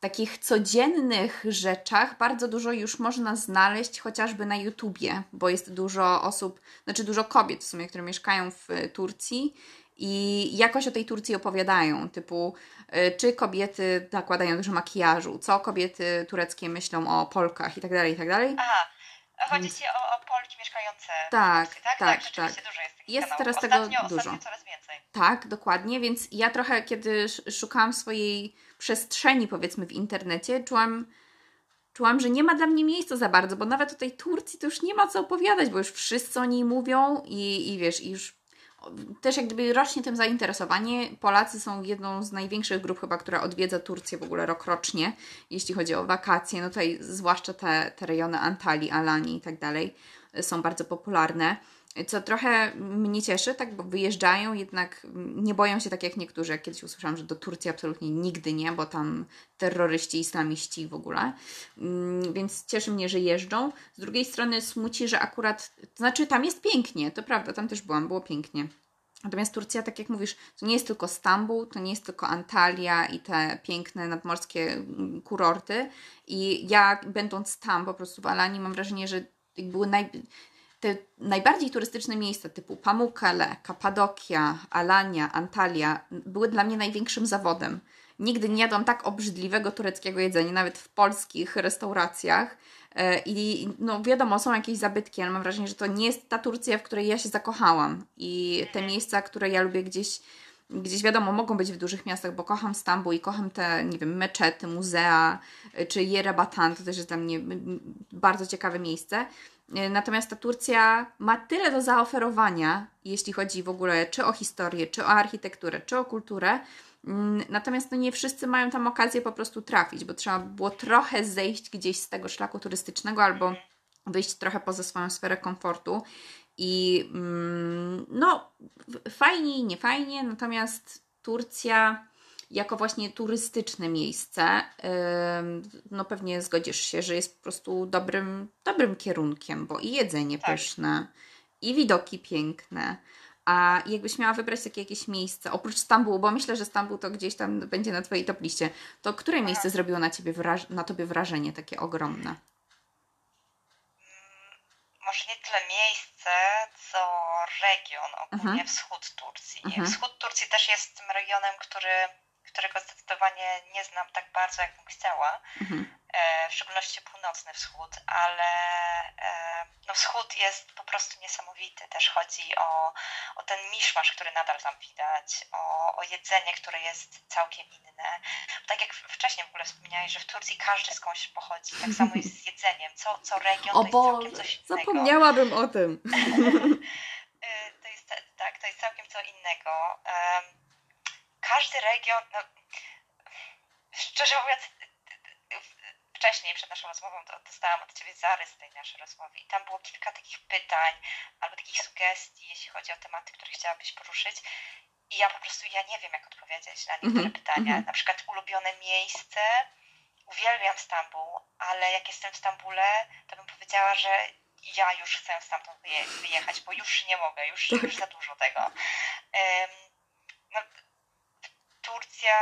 takich codziennych rzeczach bardzo dużo już można znaleźć chociażby na YouTubie, bo jest dużo osób, znaczy dużo kobiet w sumie, które mieszkają w Turcji i jakoś o tej Turcji opowiadają, typu y, czy kobiety nakładają dużo makijażu, co kobiety tureckie myślą o Polkach i tak dalej, i tak dalej. Aha, chodzi Ci o, o Polki mieszkające tak, w Polsce, tak? Tak, tak. tak. Dużo jest jest kanałów. teraz ostatnio, tego dużo. Ostatnio coraz więcej. Tak, dokładnie, więc ja trochę, kiedy szukałam swojej przestrzeni, powiedzmy, w internecie, czułam czułam, że nie ma dla mnie miejsca za bardzo, bo nawet o tej Turcji to już nie ma co opowiadać, bo już wszyscy o niej mówią i, i wiesz, i już też jak gdyby rośnie tym zainteresowanie. Polacy są jedną z największych grup chyba, która odwiedza Turcję w ogóle rokrocznie, jeśli chodzi o wakacje. No tutaj zwłaszcza te, te rejony Antalii, Alanii i tak dalej są bardzo popularne. Co trochę mnie cieszy, tak, bo wyjeżdżają, jednak nie boją się tak jak niektórzy. Jak kiedyś usłyszałam, że do Turcji absolutnie nigdy nie, bo tam terroryści, islamiści w ogóle. Mm, więc cieszy mnie, że jeżdżą. Z drugiej strony smuci, że akurat, to znaczy tam jest pięknie, to prawda, tam też byłam, było pięknie. Natomiast Turcja, tak jak mówisz, to nie jest tylko Stambuł, to nie jest tylko Antalya i te piękne nadmorskie mm, kurorty. I ja, będąc tam po prostu w Alanii, mam wrażenie, że były naj, te najbardziej turystyczne miejsca typu Pamukkale, Kapadokia, Alania, Antalya były dla mnie największym zawodem. Nigdy nie jadłam tak obrzydliwego tureckiego jedzenia, nawet w polskich restauracjach. E, I no wiadomo, są jakieś zabytki, ale mam wrażenie, że to nie jest ta Turcja, w której ja się zakochałam. I te miejsca, które ja lubię gdzieś, gdzieś wiadomo, mogą być w dużych miastach, bo kocham Stambuł i kocham te, nie wiem, meczety, muzea, e, czy Yerebatan, to też jest dla mnie bardzo ciekawe miejsce. E, natomiast ta Turcja ma tyle do zaoferowania, jeśli chodzi w ogóle czy o historię, czy o architekturę, czy o kulturę. Mm, natomiast no nie wszyscy mają tam okazję po prostu trafić, bo trzeba było trochę zejść gdzieś z tego szlaku turystycznego albo wyjść trochę poza swoją sferę komfortu. I mm, no, fajnie i nie fajnie, natomiast Turcja jako właśnie turystyczne miejsce, no pewnie zgodzisz się, że jest po prostu dobrym, dobrym kierunkiem, bo i jedzenie tak. pyszne, i widoki piękne. A jakbyś miała wybrać takie jakieś miejsce, oprócz Stambułu, bo myślę, że Stambuł to gdzieś tam będzie na Twojej top liście, to które miejsce zrobiło na, ciebie wraż- na Tobie wrażenie takie ogromne? Mm, może nie tyle miejsce, co region, ogólnie mhm. wschód Turcji. Mhm. Wschód Turcji też jest tym regionem, który którego zdecydowanie nie znam tak bardzo, jak bym chciała, mhm. e, w szczególności północny wschód, ale e, no wschód jest po prostu niesamowity. Też chodzi o, o ten miszmasz, który nadal tam widać, o, o jedzenie, które jest całkiem inne. Tak jak wcześniej w ogóle wspomniałeś, że w Turcji każdy skądś pochodzi, tak samo jest z jedzeniem. Co, co region o to jest całkiem coś innego. Zapomniałabym o tym. E, to jest, tak, to jest całkiem co innego każdy region, no, szczerze mówiąc, wcześniej przed naszą rozmową dostałam od Ciebie zarys tej naszej rozmowy i tam było kilka takich pytań albo takich sugestii, jeśli chodzi o tematy, które chciałabyś poruszyć. I ja po prostu ja nie wiem, jak odpowiedzieć na niektóre mm -hmm. pytania. -hmm. Na przykład ulubione miejsce. Uwielbiam Stambuł, ale jak jestem w Stambule, to bym powiedziała, że ja już chcę stamtąd wyjechać, bo już nie mogę, już, tak. już za dużo tego. Um, no, Turcja,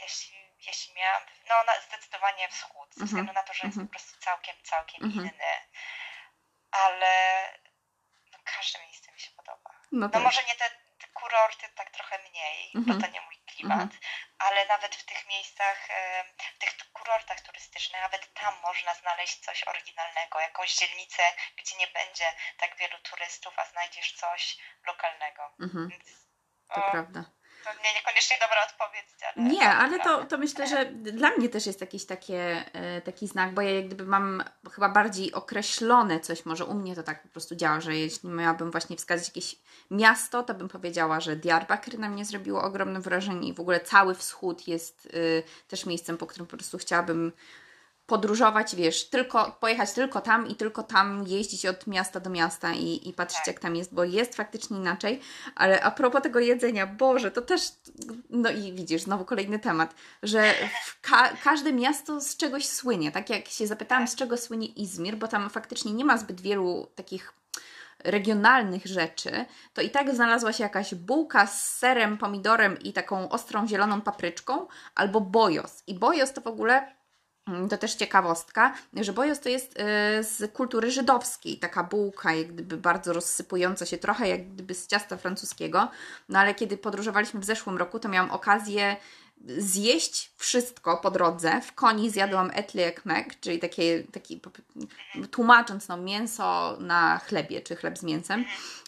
jeśli, jeśli miałam, no zdecydowanie wschód, ze względu mhm, na to, że jest mhm. po prostu całkiem, całkiem mhm. inny, ale no, każde miejsce mi się podoba. No, no tak. może nie te, te kurorty tak trochę mniej, bo to nie mój klimat, ale nawet w tych miejscach, w tych kurortach turystycznych, nawet tam można znaleźć coś oryginalnego, jakąś dzielnicę, gdzie nie będzie tak wielu turystów, a znajdziesz coś lokalnego. Więc to prawda. pewnie niekoniecznie dobra odpowiedź. Ale nie, ale to, to myślę, że dla mnie też jest jakiś takie, e, taki znak, bo ja jak gdyby mam chyba bardziej określone coś, może u mnie to tak po prostu działa, że jeśli miałabym właśnie wskazać jakieś miasto, to bym powiedziała, że Diyarbakir na mnie zrobiło ogromne wrażenie i w ogóle cały wschód jest y, też miejscem, po którym po prostu chciałabym podróżować, wiesz, tylko pojechać tylko tam i tylko tam jeździć od miasta do miasta i, i patrzeć, tak. jak tam jest, bo jest faktycznie inaczej. Ale a propos tego jedzenia, Boże, to też, no i widzisz, znowu kolejny temat, że ka każde miasto z czegoś słynie. Tak jak się zapytałam, z czego słynie Izmir, bo tam faktycznie nie ma zbyt wielu takich regionalnych rzeczy, to i tak znalazła się jakaś bułka z serem, pomidorem i taką ostrą zieloną papryczką, albo bojos. I bojos to w ogóle to też ciekawostka, że bojos to jest y, z kultury żydowskiej, taka bułka, jak gdyby bardzo rozsypująca się, trochę jak gdyby z ciasta francuskiego. No ale kiedy podróżowaliśmy w zeszłym roku, to miałam okazję zjeść wszystko po drodze. W koni zjadłam etli ekmek, czyli takie, taki, tłumacząc no, mięso na chlebie, czy chleb z mięsem,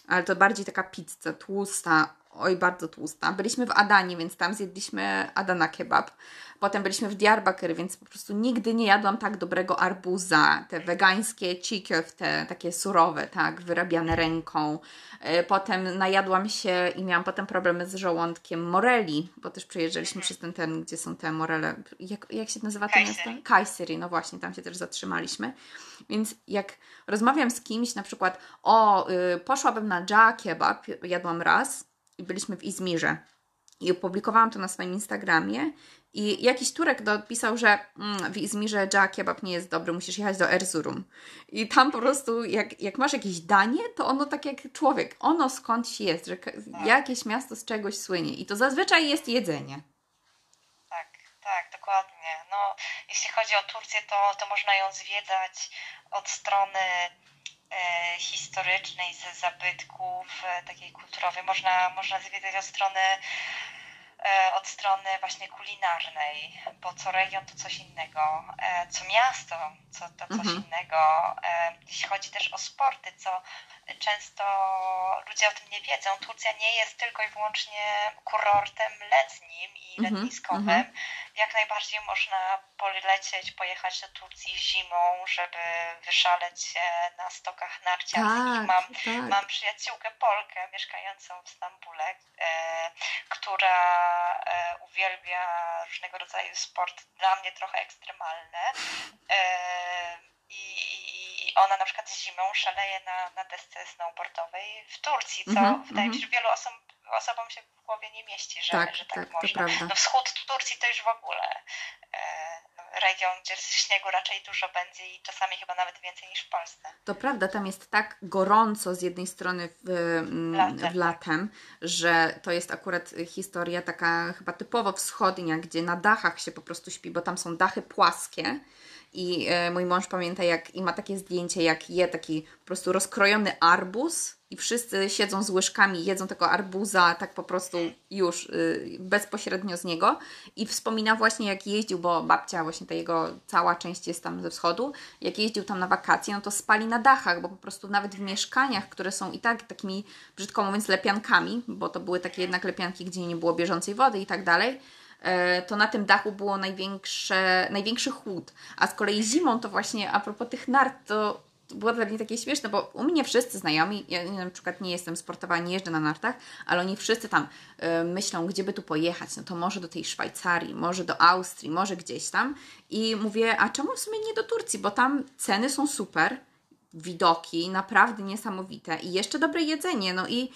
ale to bardziej taka pizza, tłusta, oj bardzo tłusta. Byliśmy w Adanie, więc tam zjedliśmy Adana kebab. Potem byliśmy w Diyarbakir, więc po prostu nigdy nie jadłam tak dobrego arbuza. Te wegańskie cikiew, te takie surowe, tak, wyrabiane ręką. E, potem najadłam się i miałam potem problemy z żołądkiem moreli, bo też przyjeżdżaliśmy przez ten ten, gdzie są te morele. Jak, jak się nazywa to miasto? Kajsery, no właśnie, tam się też zatrzymaliśmy. Więc jak rozmawiam z kimś, na przykład, o, y, poszłabym na dża kebab, jadłam raz i byliśmy w Izmirze. I opublikowałam to na swoim Instagramie i jakiś Turek dopisał, że mm, w Izmirze dża kebab nie jest dobry, musisz jechać do Erzurum. I tam po prostu, jak, jak masz jakieś danie, to ono tak jak człowiek, ono skądś jest, że jakieś miasto z czegoś słynie. I to zazwyczaj jest jedzenie. Tak, tak, dokładnie. No, jeśli chodzi o Turcję, to, to można ją zwiedzać od strony historycznej, ze zabytków, e, takiej kulturowej. Można, można zwiedzać od strony E, od strony właśnie kulinarnej, bo co region to coś innego, e, co miasto co, to coś mhm. innego. E, jeśli chodzi też o sporty, co często ludzie o tym nie wiedzą, Turcja nie jest tylko i wyłącznie kurortem letnim i mhm. letniskowym. Mhm. Jak najbardziej można polecieć, pojechać do Turcji zimą, żeby wyszaleć się na stokach narciarskich. Tak, mam, tak. mam przyjaciółkę Polkę mieszkającą w Stambule, która e, uwielbia różnego rodzaju sport, dla mnie trochę ekstremalne. E, zimą szaleje na, na desce snowboardowej w Turcji, co mm -hmm, wydaje mi się, że wielu osom, osobom się w głowie nie mieści, że tak, że tak, tak można. No wschód Turcji to już w ogóle e, region, gdzie śniegu raczej dużo będzie i czasami chyba nawet więcej niż w Polsce. To prawda, tam jest tak gorąco z jednej strony w, latem, w tak. latem że to jest akurat historia taka chyba typowo wschodnia, gdzie na dachach się po prostu śpi, bo tam są dachy płaskie i e, mój mąż pamięta, jak i ma takie zdjęcie, jak je taki po prostu rozkrojony arbuz i wszyscy siedzą z łyżkami, jedzą tego arbuza tak po prostu już y, bezpośrednio z niego. I wspomina właśnie jak jeździł, bo babcia właśnie ta jego cała część jest tam ze wschodu, jak jeździł tam na wakacje, no to spali na dachach, bo po prostu nawet w mieszkaniach, które są i tak takimi, brzydko mówiąc, lepiankami, bo to były takie jednak lepianki, gdzie nie było bieżącej wody i tak dalej, to na tym dachu było największe, największy chłód. A z kolei zimą to właśnie a propos tych nart, to było dla mnie takie śmieszne, bo u mnie wszyscy znajomi, ja na przykład nie jestem sportowa, nie jeżdżę na nartach, ale oni wszyscy tam y, myślą, gdzie by tu pojechać, no to może do tej Szwajcarii, może do Austrii, może gdzieś tam. I mówię, a czemu w sumie nie do Turcji, bo tam ceny są super, widoki, naprawdę niesamowite i jeszcze dobre jedzenie, no i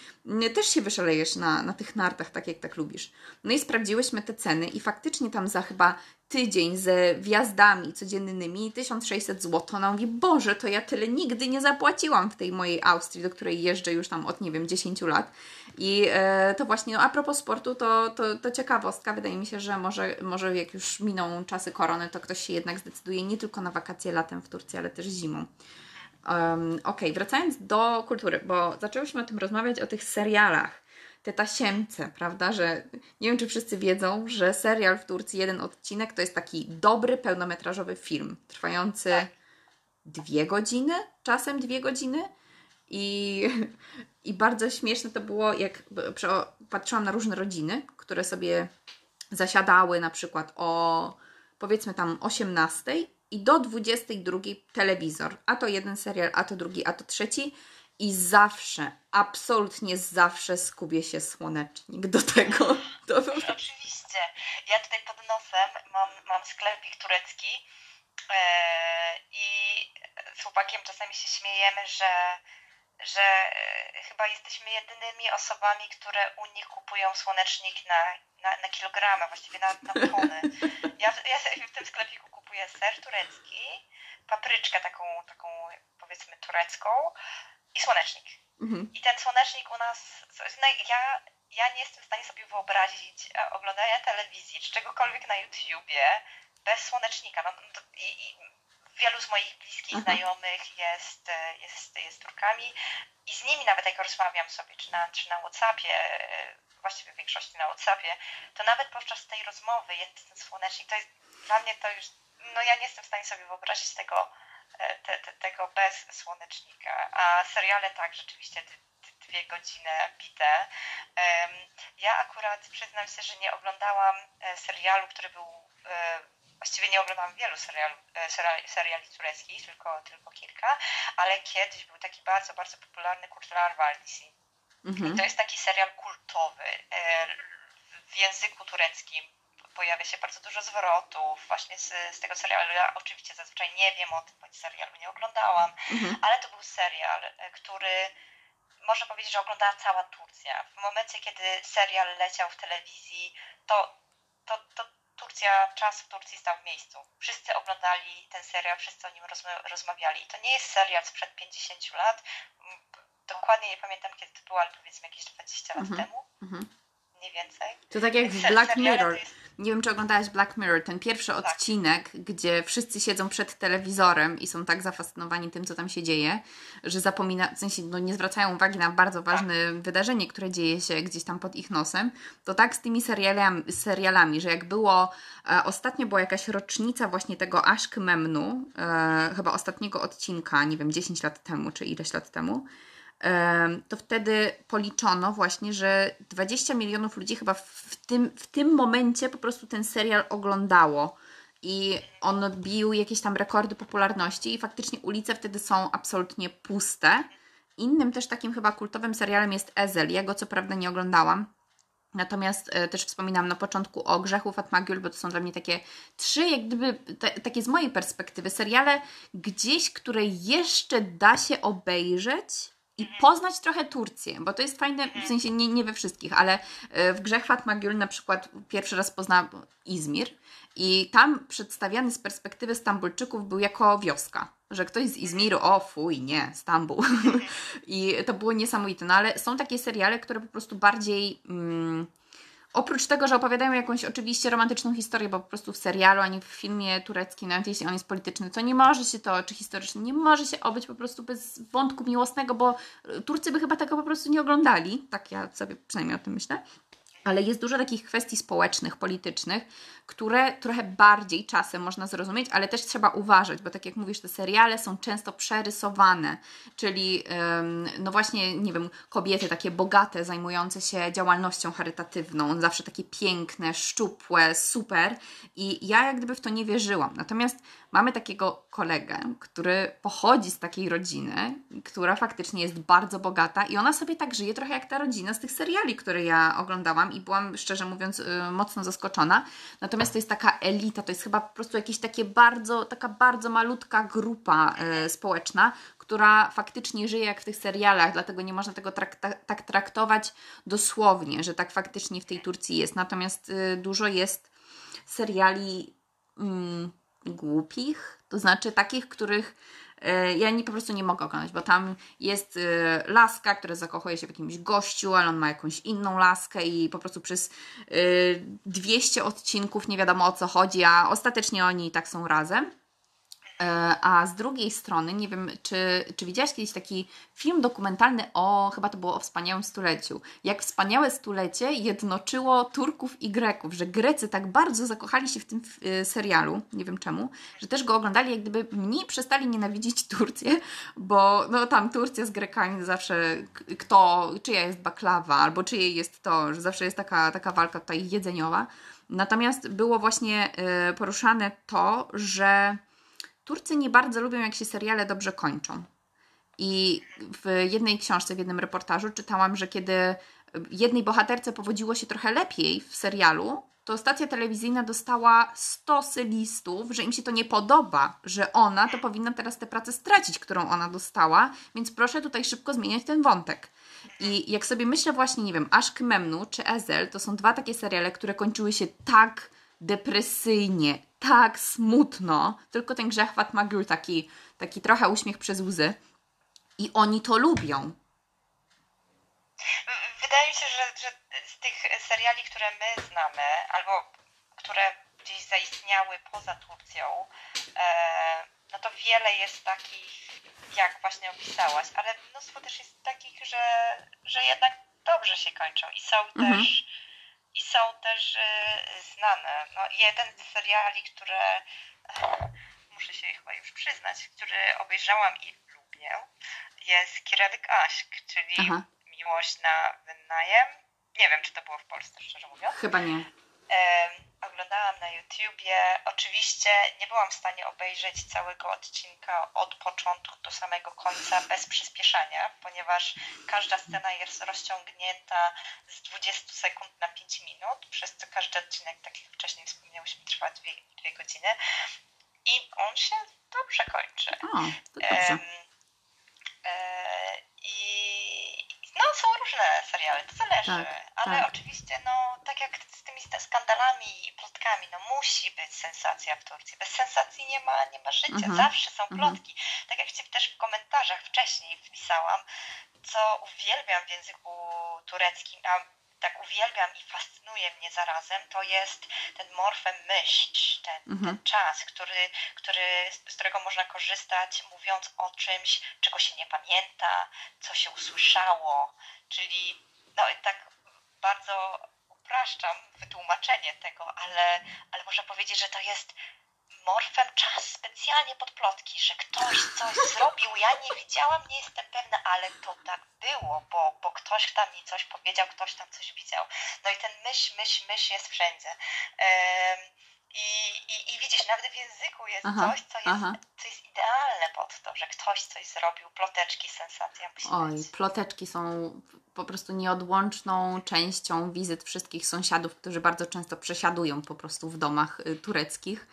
też się wyszalejesz na, na tych nartach, tak jak tak lubisz. No i sprawdziłyśmy te ceny i faktycznie tam za chyba tydzień ze wjazdami codziennymi 1600 zł. No mówi, Boże, to ja tyle nigdy nie zapłaciłam w tej mojej Austrii, do której jeżdżę już tam od, nie wiem, 10 lat. I e, to właśnie, no a propos sportu, to, to, to ciekawostka. Wydaje mi się, że może, może jak już miną czasy korony, to ktoś się jednak zdecyduje nie tylko na wakacje latem w Turcji, ale też zimą. Um, ok, wracając do kultury, bo zaczęłyśmy o tym rozmawiać, o tych serialach. Te tasiemce, prawda? Że nie wiem, czy wszyscy wiedzą, że serial w Turcji, jeden odcinek, to jest taki dobry, pełnometrażowy film, trwający tak. dwie godziny, czasem dwie godziny. I, I bardzo śmieszne to było, jak patrzyłam na różne rodziny, które sobie zasiadały na przykład o powiedzmy tam 18 i do 22 telewizor. A to jeden serial, a to drugi, a to trzeci. I zawsze, absolutnie zawsze skubie się słonecznik do tego. To... Oczywiście. Ja tutaj pod nosem mam, mam sklepik turecki yy, i z chłopakiem czasami się śmiejemy, że że e, chyba jesteśmy jedynymi osobami, które u nich kupują słonecznik na, na, na kilogramy, właściwie na, na tony. Ja, ja w tym sklepiku kupuję ser turecki, papryczkę taką, taką powiedzmy turecką i słonecznik. Mhm. I ten słonecznik u nas, no ja, ja nie jestem w stanie sobie wyobrazić e, oglądania telewizji czy czegokolwiek na YouTubie bez słonecznika. No, i, i wielu z moich bliskich mhm. znajomych jest, e, jest, jest Turkami i z nimi nawet jak rozmawiam sobie, czy na, czy na Whatsappie, e, właściwie w większości na Whatsappie, to nawet podczas tej rozmowy jest ten słonecznik. To jest dla mnie to już, no ja nie jestem w stanie sobie wyobrazić tego, e, te, te, tego bez słonecznika. A seriale tak, rzeczywiście dwie godziny bite. Ja akurat przyznam się, że nie oglądałam serialu, który był właściwie nie oglądam wielu seriali, e, seriali, seriali tureckich, tylko, tylko kilka, ale kiedyś był taki bardzo, bardzo popularny Kurtlar Vardisi. Mhm. To jest taki serial kultowy. E, w języku tureckim pojawia się bardzo dużo zwrotów właśnie z, z tego serialu. Ja oczywiście zazwyczaj nie wiem o tym, bo serialu nie oglądałam, mhm. ale to był serial, e, który można powiedzieć, że oglądała cała Turcja. W momencie, kiedy serial leciał w telewizji, to, to, to Turcja, czas w Turcji stał w miejscu. Wszyscy oglądali ten serial, wszyscy o nim rozmawiali. To nie jest serial sprzed 50 lat. Dokładnie nie pamiętam, kiedy to było, ale powiedzmy jakieś 20 lat mhm. temu. Mhm mniej więcej. To tak jak w Black Mirror. Nie wiem, czy oglądałaś Black Mirror, ten pierwszy tak. odcinek, gdzie wszyscy siedzą przed telewizorem i są tak zafascynowani tym, co tam się dzieje, że zapomina, w sensie no, nie zwracają uwagi na bardzo ważne tak. wydarzenie, które dzieje się gdzieś tam pod ich nosem. To tak z tymi serialami, serialami że jak było, e, ostatnio była jakaś rocznica właśnie tego Ashk Memnu, e, chyba ostatniego odcinka, nie wiem, 10 lat temu, czy ileś lat temu, to wtedy policzono właśnie, że 20 milionów ludzi chyba w tym, w tym momencie po prostu ten serial oglądało. I on bił jakieś tam rekordy popularności, i faktycznie ulice wtedy są absolutnie puste. Innym też takim chyba kultowym serialem jest Ezel. Ja go co prawda nie oglądałam. Natomiast e, też wspominam na początku o Grzechu Fatmagiul, bo to są dla mnie takie trzy, jak gdyby, te, takie z mojej perspektywy, seriale gdzieś, które jeszcze da się obejrzeć, i poznać trochę Turcję, bo to jest fajne, w sensie nie, nie we wszystkich, ale e, w Grze Fatma na przykład pierwszy raz poznałam Izmir i tam przedstawiany z perspektywy Stambulczyków był jako wioska, że ktoś z Izmiru, o fuj, nie, Stambuł. I to było niesamowite, no ale są takie seriale, które po prostu bardziej... Mm, Oprócz tego, że opowiadają jakąś oczywiście romantyczną historię, bo po prostu w serialu, ani w filmie tureckim, nawet jeśli on jest polityczny, to nie może się to, czy historyczny, nie może się obyć po prostu bez wątku miłosnego, bo Turcy by chyba tego po prostu nie oglądali. Tak ja sobie przynajmniej o tym myślę ale jest dużo takich kwestii społecznych, politycznych, które trochę bardziej czasem można zrozumieć, ale też trzeba uważać, bo tak jak mówisz, te seriale są często przerysowane, czyli no właśnie, nie wiem, kobiety takie bogate, zajmujące się działalnością charytatywną, zawsze takie piękne, szczupłe, super i ja jak gdyby w to nie wierzyłam. Natomiast mamy takiego kolegę, który pochodzi z takiej rodziny, która faktycznie jest bardzo bogata i ona sobie tak żyje trochę jak ta rodzina z tych seriali, które ja oglądałam i byłam szczerze mówiąc y, mocno zaskoczona. Natomiast to jest taka elita, to jest chyba po prostu jakieś takie bardzo, taka bardzo malutka grupa y, społeczna, która faktycznie żyje jak w tych serialach, dlatego nie można tego tak traktować dosłownie, że tak faktycznie w tej Turcji jest. Natomiast y, dużo jest seriali mm, głupich, to znaczy takich, których ja nie, po prostu nie mogę oglądać, bo tam jest e, laska, która zakochuje się w jakimś gościu, ale on ma jakąś inną laskę i po prostu przez 200 e, odcinków nie wiadomo o co chodzi, a ostatecznie oni tak są razem. E, a z drugiej strony, nie wiem, czy, czy widziałaś kiedyś taki film dokumentalny o, chyba to było o wspaniałym stuleciu. Jak wspaniałe stulecie jednoczyło Turków i Greków, że Grecy tak bardzo zakochali się w tym e, serialu, nie wiem czemu, że też go oglądali, jak gdyby mniej przestali nienawidzić Turcję, bo no tam Turcja z Grekami zawsze kto, czyja jest baklawa, albo czyje jest to, że zawsze jest taka, taka walka tutaj jedzeniowa. Natomiast było właśnie e, poruszane to, że Turcy nie bardzo lubią, jak się seriale dobrze kończą. I w jednej książce, w jednym reportażu czytałam, że kiedy jednej bohaterce powodziło się trochę lepiej w serialu, to stacja telewizyjna dostała stosy listów, że im się to nie podoba, że ona to powinna teraz tę pracę stracić, którą ona dostała, więc proszę tutaj szybko zmieniać ten wątek. I jak sobie myślę właśnie, nie wiem, Ashk Memnu czy Ezel, to są dwa takie seriale, które kończyły się tak depresyjnie, tak smutno, tylko ten grzechwat ma taki, taki trochę uśmiech przez łzy i oni to lubią. Wydaje mi się, że, że z tych seriali, które my znamy, albo które gdzieś zaistniały poza Turcją, e, no to wiele jest takich, jak właśnie opisałaś, ale mnóstwo też jest takich, że, że jednak dobrze się kończą i są mhm. też i są też y, znane. No, jeden z seriali, które muszę się chyba już przyznać, który obejrzałam i lubię, jest Kirelik Aşk, czyli Aha. Miłość na wynajem. Nie wiem, czy to było w Polsce, szczerze mówiąc. Chyba nie oglądałam na YouTubie. Oczywiście nie byłam w stanie obejrzeć całego odcinka od początku do samego końca bez przyspieszania, ponieważ każda scena jest rozciągnięta z 20 sekund na 5 minut, przez co każdy odcinek, tak jak wcześniej wspomniałyśmy, trwa 2, 2 godziny. I on się dobrze kończy. O, to dobrze. Um, e, I no, są różne seriale, to zależy, tak, ale tak. oczywiście, no, tak jak z tymi skandalami i plotkami, no musi być sensacja w Turcji. Bez sensacji nie ma, nie ma życia, mhm. zawsze są mhm. plotki. Tak jak Ci też w komentarzach wcześniej wpisałam, co uwielbiam w języku tureckim, a tak uwielbiam i fascynuje mnie zarazem, to jest ten morfem myśl, ten, mhm. ten czas, który, który, z którego można korzystać, mówiąc o czymś, czego się nie pamięta, co się usłyszało, czyli no tak bardzo upraszczam wytłumaczenie tego, ale, ale można powiedzieć, że to jest morfem czas specjalnie pod plotki, że ktoś coś zrobił, ja nie widziałam, nie jestem pewna, ale to tak było, bo, bo ktoś tam mi coś powiedział, ktoś tam coś widział. No i ten myśl, myśl, myśl jest wszędzie. Um, i, i, I widzisz, nawet w języku jest aha, coś, co jest, co jest idealne pod to, że ktoś coś zrobił, ploteczki, sensacja. Oj, ploteczki są po prostu nieodłączną częścią wizyt wszystkich sąsiadów, którzy bardzo często przesiadują po prostu w domach y, tureckich.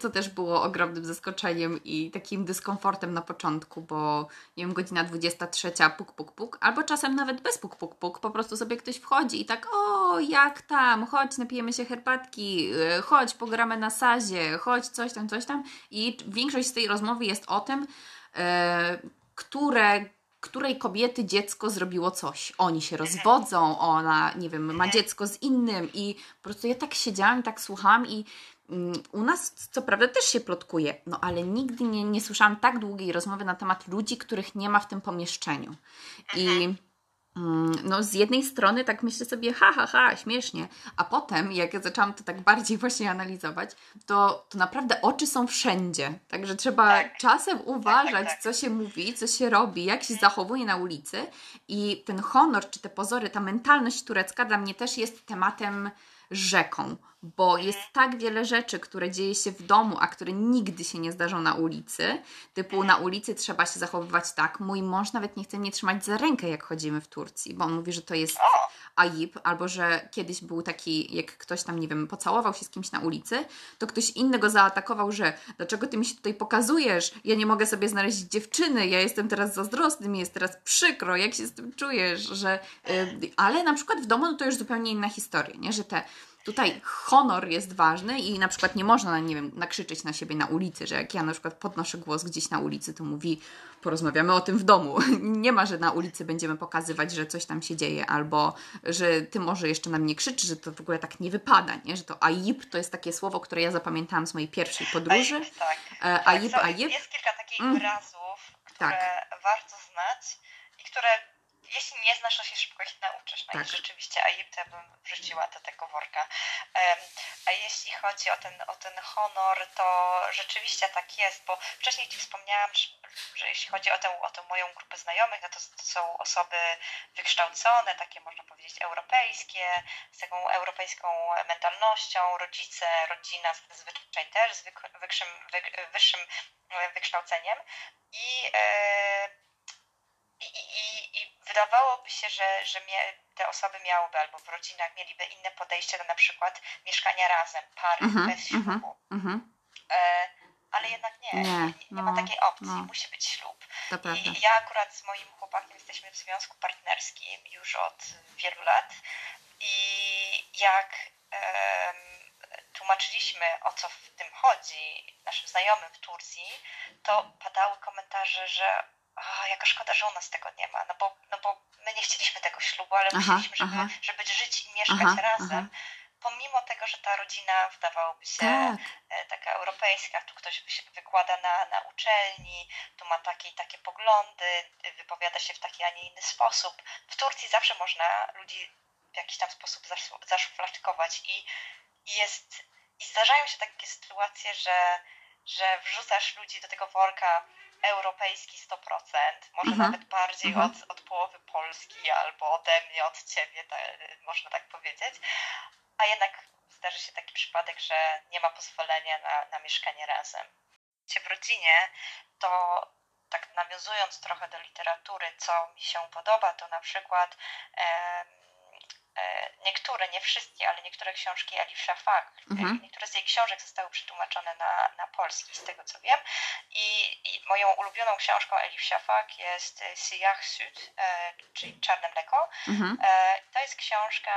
To y, też było ogromnym zaskoczeniem i takim dyskomfortem na początku, bo nie wiem, godzina 23, puk, puk, puk, albo czasem nawet bez puk, puk, puk, po prostu sobie ktoś wchodzi i tak, o, jak tam, chodź, napijemy się herbatki, y, chodź, pogramy na sazie, chodź, coś tam, coś tam. I większość z tej rozmowy jest o tym, które której kobiety dziecko zrobiło coś. Oni się rozwodzą, ona, nie wiem, ma dziecko z innym i po prostu ja tak siedziałam, tak słuchałam i mm, u nas co prawda też się plotkuje, no ale nigdy nie, nie słyszałam tak długiej rozmowy na temat ludzi, których nie ma w tym pomieszczeniu. I no z jednej strony tak myślę sobie, ha, ha, ha, śmiesznie, a potem jak ja zaczęłam to tak bardziej właśnie analizować, to, to naprawdę oczy są wszędzie, także trzeba tak. czasem tak, tak, uważać, tak, tak, co się mówi, co się robi, jak się zachowuje na ulicy. I ten honor, czy te pozory, ta mentalność turecka dla mnie też jest tematem rzeką, bo jest tak wiele rzeczy, które dzieje się w domu, a które nigdy się nie zdarzą na ulicy. Typu na ulicy trzeba się zachowywać tak. Mój mąż nawet nie chce mnie trzymać za rękę, jak chodzimy w Turcji, bo on mówi, że to jest albo że kiedyś był taki, jak ktoś tam, nie wiem, pocałował się z kimś na ulicy, to ktoś inny go zaatakował, że dlaczego ty mi się tutaj pokazujesz? Ja nie mogę sobie znaleźć dziewczyny, ja jestem teraz zazdrosny, mi jest teraz przykro, jak się z tym czujesz, że... Yy, ale na przykład w domu no to już zupełnie inna historia, nie? Że te tutaj honor jest ważny i na przykład nie można, nie wiem, nakrzyczeć na siebie na ulicy, że jak ja na przykład podnoszę głos gdzieś na ulicy, to mówi, porozmawiamy o tym w domu. Nie ma, że na ulicy będziemy pokazywać, że coś tam się dzieje, albo że ty może jeszcze na mnie krzyczysz, że to w ogóle tak nie wypada, nie? Że to AIP to jest takie słowo, które ja zapamiętałam z mojej pierwszej podróży. AIP, tak. AIP, tak, AIP. Jest kilka takich mm. wyrazów, które tak. warto znać i które jeśli nie znasz, to się szybko ich nauczysz. No tak. i rzeczywiście Egiptę bym wrzuciła do tego worka. A jeśli chodzi o ten, o ten honor, to rzeczywiście tak jest, bo wcześniej Ci wspomniałam, że jeśli chodzi o tę, o tę moją grupę znajomych, no to, to są osoby wykształcone, takie można powiedzieć europejskie, z taką europejską mentalnością, rodzice, rodzina zazwyczaj też z wyższym, wyższym wykształceniem i e, i, i, i wydawałoby się, że, że te osoby miałyby albo w rodzinach mieliby inne podejście do na przykład mieszkania razem, pary mm -hmm, bez ślubu. Mm -hmm. e, ale jednak nie, nie, nie, nie ma no, takiej opcji, no. musi być ślub. I ja akurat z moim chłopakiem jesteśmy w związku partnerskim już od wielu lat i jak um, tłumaczyliśmy o co w tym chodzi naszym znajomym w Turcji, to padały komentarze, że a, jaka szkoda, że u nas tego nie ma, no bo, no bo my nie chcieliśmy tego ślubu, ale aha, chcieliśmy, żeby, żeby żyć i mieszkać aha, razem. Pomimo tego, że ta rodzina wydawałoby się tak. E, taka europejska, tu ktoś wykłada na, na uczelni, tu ma takie i takie poglądy, wypowiada się w taki, a nie inny sposób. W Turcji zawsze można ludzi w jakiś tam sposób zaszufladkować i, i jest i zdarzają się takie sytuacje, że, że wrzucasz ludzi do tego worka europejski 100%, może mhm. nawet bardziej mhm. od, od połowy Polski albo ode mnie, od ciebie, można tak powiedzieć. A jednak zdarzy się taki przypadek, że nie ma pozwolenia na, na mieszkanie razem. W rodzinie to tak nawiązując trochę do literatury, co mi się podoba, to na przykład E, niektóre, nie wszystkie, ale niektóre książki Elif Shafak, mhm. niektóre z jej książek zostały przetłumaczone na, na polski, z tego co wiem. I, i moją ulubioną książką Elif Shafak jest Siyah Sud, e, czyli Czarne Mleko. Mhm. E, to jest książka,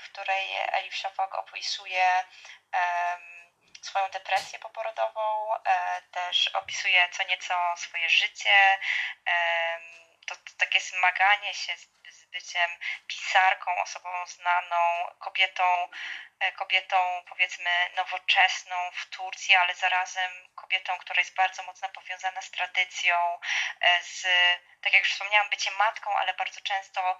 w której Elif Shafak opisuje swoją depresję poporodową, też opisuje co nieco swoje życie, to, to takie zmaganie się z byciem pisarką, osobą znaną, kobietą, e, kobietą powiedzmy nowoczesną w Turcji, ale zarazem kobietą, która jest bardzo mocno powiązana z tradycją, e, z, tak jak już wspomniałam, byciem matką, ale bardzo często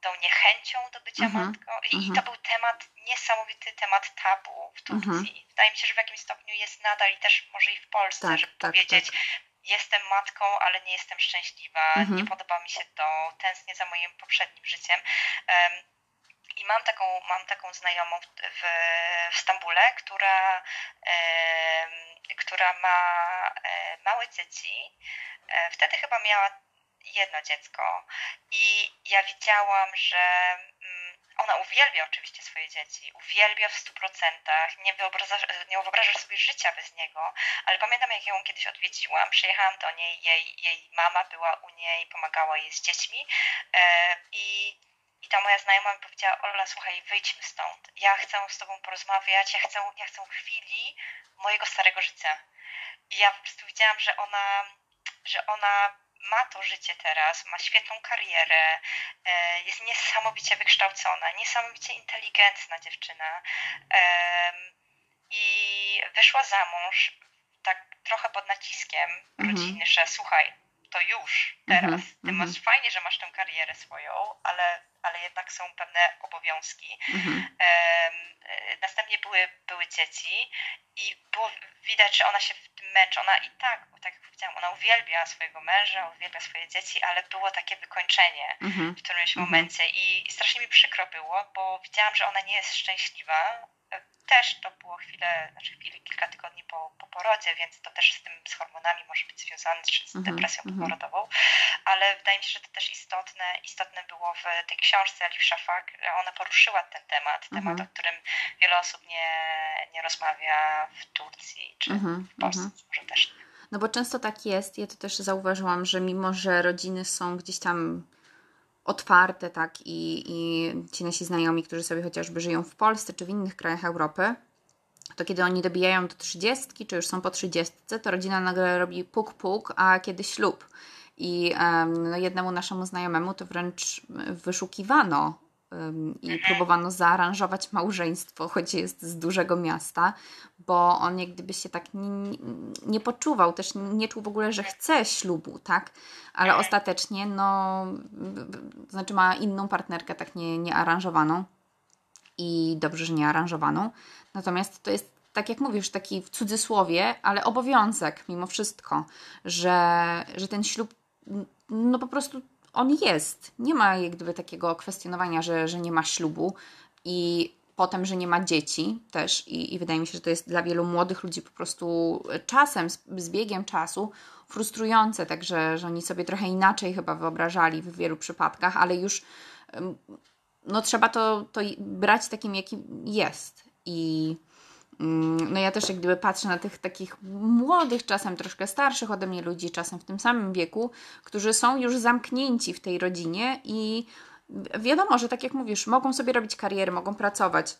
tą niechęcią do bycia mm -hmm, matką. I, mm -hmm. to był temat, niesamowity temat tabu w Turcji. Mm -hmm. Wydaje mi się, że w jakimś stopniu jest nadal i też może i w Polsce, tak, żeby tak, powiedzieć, tak jestem matką, ale nie jestem szczęśliwa, mhm. nie podoba mi się to, tęsknię za moim poprzednim życiem. I mam taką, mam taką znajomą w, w, w Stambule, która, e, która ma e, małe dzieci. E, wtedy chyba miała jedno dziecko. I ja widziałam, że mm, ona uwielbia oczywiście swoje dzieci, uwielbia w stu procentach, nie wyobrażasz, nie wyobrażasz sobie życia bez niego, ale pamiętam jak ją kiedyś odwiedziłam, przyjechałam do niej, jej, jej mama była u niej, pomagała jej z dziećmi e, i i ta moja znajoma mi powiedziała, Ola, słuchaj, wyjdźmy stąd. Ja chcę z tobą porozmawiać, ja chcę, ja chcę chwili mojego starego życia. I ja po prostu widziałam, że ona, że ona ma to życie teraz, ma świetną karierę, e, jest niesamowicie wykształcona, niesamowicie inteligentna dziewczyna i wyszła za mąż tak trochę pod naciskiem mhm. rodziny, że słuchaj, to już teraz, mhm, ty mhm. masz fajnie, że masz tę karierę swoją, ale ale jednak są pewne obowiązki. Mhm. E, następnie były, były dzieci i było widać, że ona się w tym męczy. Ona i tak, tak jak powiedziałam, ona uwielbia swojego męża, uwielbia swoje dzieci, ale było takie wykończenie mhm. w którymś mhm. momencie i strasznie mi przykro było, bo widziałam, że ona nie jest szczęśliwa też to było chwilę, znaczy chwilę, kilka tygodni po, po porodzie, więc to też z tym, z hormonami może być związane, czy z mhm, depresją mm -hmm. poporodową, ale wydaje mi się, że to też istotne, istotne było w tej książce Alif Shafak, ona poruszyła ten temat, mm -hmm. temat, o którym wiele osób nie, nie rozmawia w Turcji, czy mm -hmm, w Polsce mhm. może też. No bo często tak jest, ja to też zauważyłam, że mimo, że rodziny są gdzieś tam otwarte, tak, i, i ci nasi znajomi, którzy sobie chociażby żyją w Polsce czy w innych krajach Europy, to kiedy oni dobijają do trzydziestki, czy już są po trzydziestce, to rodzina nagle robi puk-puk, a kiedy ślub. I um, no jednemu naszemu znajomemu to wręcz wyszukiwano i mhm. próbowano zaaranżować małżeństwo, choć jest z dużego miasta, bo on jak gdyby się tak nie, nie poczuwał, też nie czuł w ogóle, że chce ślubu, tak? Ale mhm. ostatecznie, no, to znaczy ma inną partnerkę, tak nie, nie aranżowaną i dobrze, że nie aranżowaną. Natomiast to jest, tak jak mówisz, taki w cudzysłowie, ale obowiązek mimo wszystko, że, że ten ślub, no po prostu on jest. Nie ma jak gdyby takiego kwestionowania, że, że nie ma ślubu i potem, że nie ma dzieci też I, i wydaje mi się, że to jest dla wielu młodych ludzi po prostu czasem, z, z biegiem czasu frustrujące, także że oni sobie trochę inaczej chyba wyobrażali w wielu przypadkach, ale już no trzeba to, to brać takim, jakim jest. I no ja też jak gdyby patrzę na tych takich młodych, czasem troszkę starszych ode mnie ludzi, czasem w tym samym wieku, którzy są już zamknięci w tej rodzinie i wiadomo, że tak jak mówisz, mogą sobie robić kariery, mogą pracować.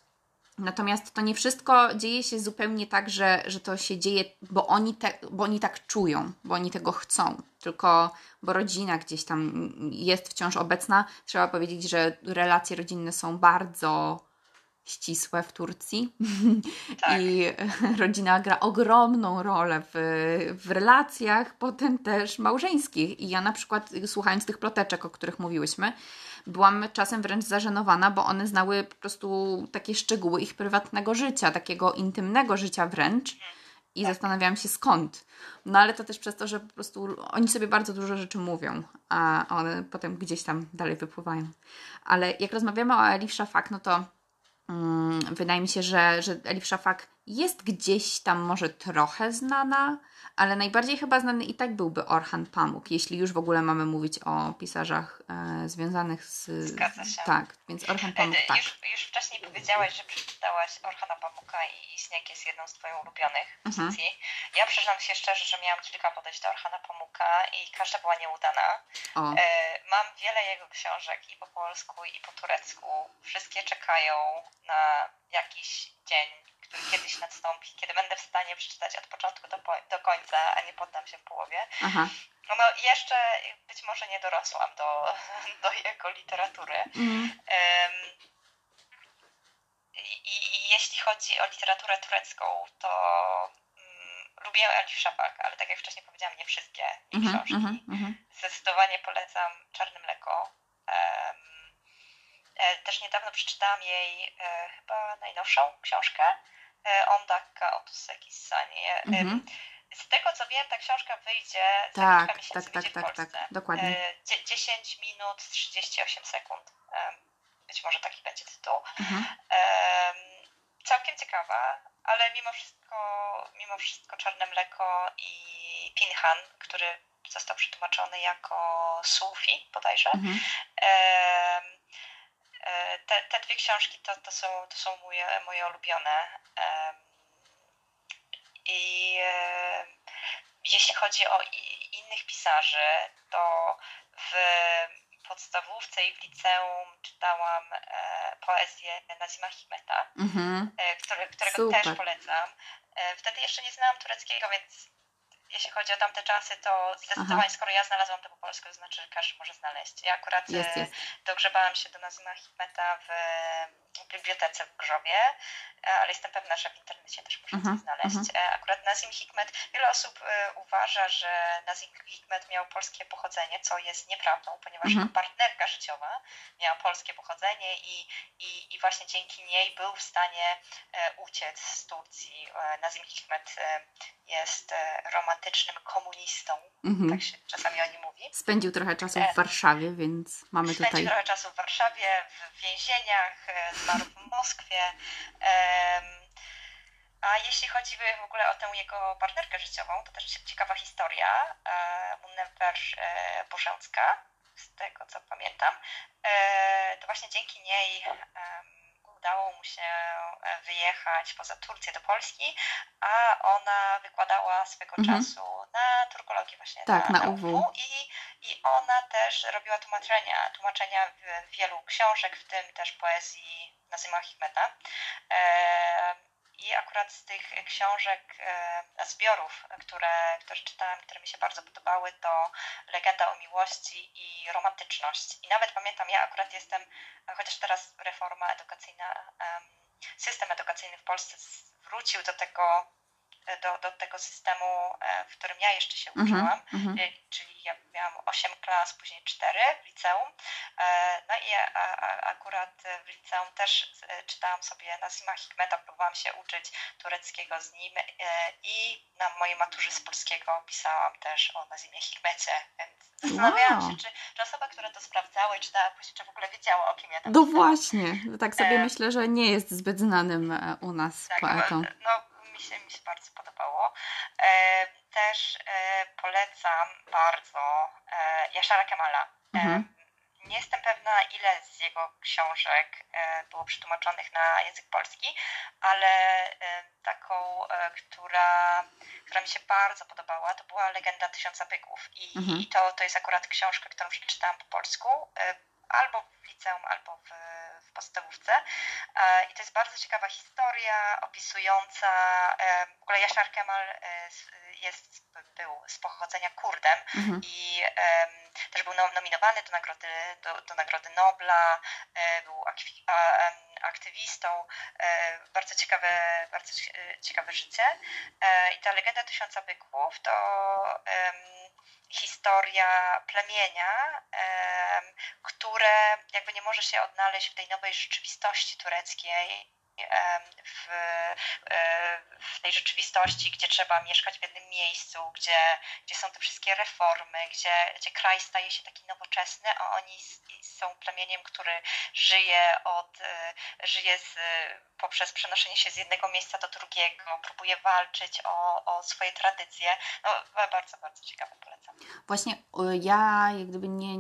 Natomiast to nie wszystko dzieje się zupełnie tak, że, że to się dzieje, bo oni, te, bo oni tak czują, bo oni tego chcą, tylko bo rodzina gdzieś tam jest wciąż obecna. Trzeba powiedzieć, że relacje rodzinne są bardzo ścisłe w Turcji tak. i rodzina gra ogromną rolę w, w relacjach, potem też małżeńskich. I ja na przykład, słuchając tych ploteczek, o których mówiłyśmy, byłam czasem wręcz zażenowana, bo one znały po prostu takie szczegóły ich prywatnego życia, takiego intymnego życia wręcz. I tak. zastanawiałam się skąd. No ale to też przez to, że po prostu oni sobie bardzo dużo rzeczy mówią, a one potem gdzieś tam dalej wypływają. Ale jak rozmawiamy o Elif Shafak, no to wydaje mi się, że, że Elif Shafak jest gdzieś tam może trochę znana, ale najbardziej chyba znany i tak byłby Orhan Pamuk, jeśli już w ogóle mamy mówić o pisarzach e, związanych z... Zgadza się. Tak, więc Orhan Pamuk tak. Już, już wcześniej powiedziałaś, że przeczytałaś Orhana Pamuka i Śnieg jest jedną z Twoich ulubionych mhm. pozycji. Mhm. Ja przyznam się szczerze, że miałam kilka podejść do Orhana Pamuka i każda była nieudana. E, mam wiele jego książek i po polsku i po turecku. Wszystkie czekają na jakiś dzień który kiedyś nastąpi, kiedy będę w stanie przeczytać od początku do, do końca, a nie poddam się w połowie. Aha. No, no jeszcze być może nie dorosłam do, do jego literatury. Mm. Um, i, i, jeśli chodzi o literaturę turecką, to um, lubię Elif Szafak, ale tak jak wcześniej powiedziałam, nie wszystkie mm -hmm, książki. Mm -hmm. Zdecydowanie polecam Czarne Mleko. Um, też niedawno przeczytałam jej e, chyba najnowszą książkę, E, Ondaka Otuseki-sanie. Mhm. Z tego co wiem, ta książka wyjdzie za tak, kilka miesięcy tak, tak, tak, tak, dokładnie. 10 e, minut 38 sekund. Być może taki będzie tytuł. Mhm. Całkiem ciekawa, ale mimo wszystko, mimo wszystko Czarne Mleko i Pinhan, który został przetłumaczony jako Sufi bodajże. Mhm E, te, te dwie książki to, to, są, to są moje, moje ulubione. I jeśli chodzi o innych pisarzy, to w podstawówce i w liceum czytałam e, poezję Nazima Hikmeta, mm-hmm. który, którego Super. też polecam. Wtedy jeszcze nie znałam tureckiego, więc jeśli chodzi o tamte czasy, to zdecydowanie, Aha. skoro ja znalazłam to po polsku, to znaczy, że każdy może znaleźć. Ja akurat jest, jest. dogrzebałam się do Nazima Hikmeta w w bibliotece w Grzowie, e, ale jestem pewna, że w internecie też możecie uh-huh, znaleźć. Uh-huh. Akurat Nazim Hikmet, wiele osób e, uważa, że Nazim Hikmet miał polskie pochodzenie, co jest nieprawdą, ponieważ uh-huh. jego partnerka życiowa miała polskie pochodzenie i, i, i właśnie dzięki niej był w stanie uciec z Turcji. Nazim Hikmet jest romantycznym komunistą, tak się czasami o nim mówi. Spędził trochę czasu w Warszawie, więc mamy Spędził tutaj... Spędził trochę czasu w Warszawie, w więzieniach, zmarł w Moskwie. A jeśli chodzi w ogóle o tę jego partnerkę życiową, to też ciekawa historia. Munnewer e, Bożęcka, z tego co pamiętam. E, to właśnie dzięki niej udało mu się wyjechać poza Turcję do Polski, a ona wykładała swego mhm. czasu na turkologii właśnie tak, na, na UW. I, I ona też robiła tłumaczenia, tłumaczenia wielu książek, w tym też poezji Nazima Hikmeta. E, i akurat z tych książek, e, zbiorów, które, które czytałam, które mi się bardzo podobały, to Legenda o miłości i romantyczność. I nawet pamiętam, ja akurat jestem, chociaż teraz reforma edukacyjna, system edukacyjny w Polsce wrócił do tego do, do tego systemu, e, w którym ja jeszcze się mhm, uczyłam, mm -hmm. czyli ja miałam 8 klas, później 4 w liceum. E, no i akurat w liceum też czytałam sobie Nazima Hikmeta, próbowałam się uczyć tureckiego z nim i na mojej maturze z polskiego pisałam też o Nazimie Hikmecie, więc zastanawiałam wow. się, czy, czy osoba, która to sprawdzała i czytała później, czy w ogóle wiedziała, o kim ja tam No właśnie, tak sobie e... myślę, że nie jest zbyt znanym u nas tak, poetą. No, się, mi się bardzo podobało. E, też e, polecam bardzo e, Jaszara Kemala. Mhm. Nie jestem pewna, ile z jego książek było przetłumaczonych na język polski, ale taką, która, która mi się bardzo podobała, to była Legenda Tysiąca Byków. I, mhm. i to, to jest akurat książka, którą przeczytałam po polsku albo w liceum, albo w, w podstawówce. E, I to jest bardzo ciekawa historia opisująca, e, w ogóle Yashar Kemal e, jest, był z pochodzenia Kurdem mhm. i też był nominowany do nagrody, do, do nagrody Nobla, był aktywistą, bardzo ciekawe, bardzo ciekawe życie. I ta legenda Tysiąca Byków to historia plemienia, które jakby nie może się odnaleźć w tej nowej rzeczywistości tureckiej, w, w tej rzeczywistości, gdzie trzeba mieszkać w jednym miejscu, gdzie, gdzie są te wszystkie reformy, gdzie, gdzie kraj staje się taki nowoczesny, a oni są plemieniem, który żyje od, e, żyje z, poprzez przenoszenie się z jednego miejsca do drugiego, próbuje walczyć o, o swoje tradycje. No, bardzo, bardzo ciekawe polecam. Właśnie ja jak gdyby nie,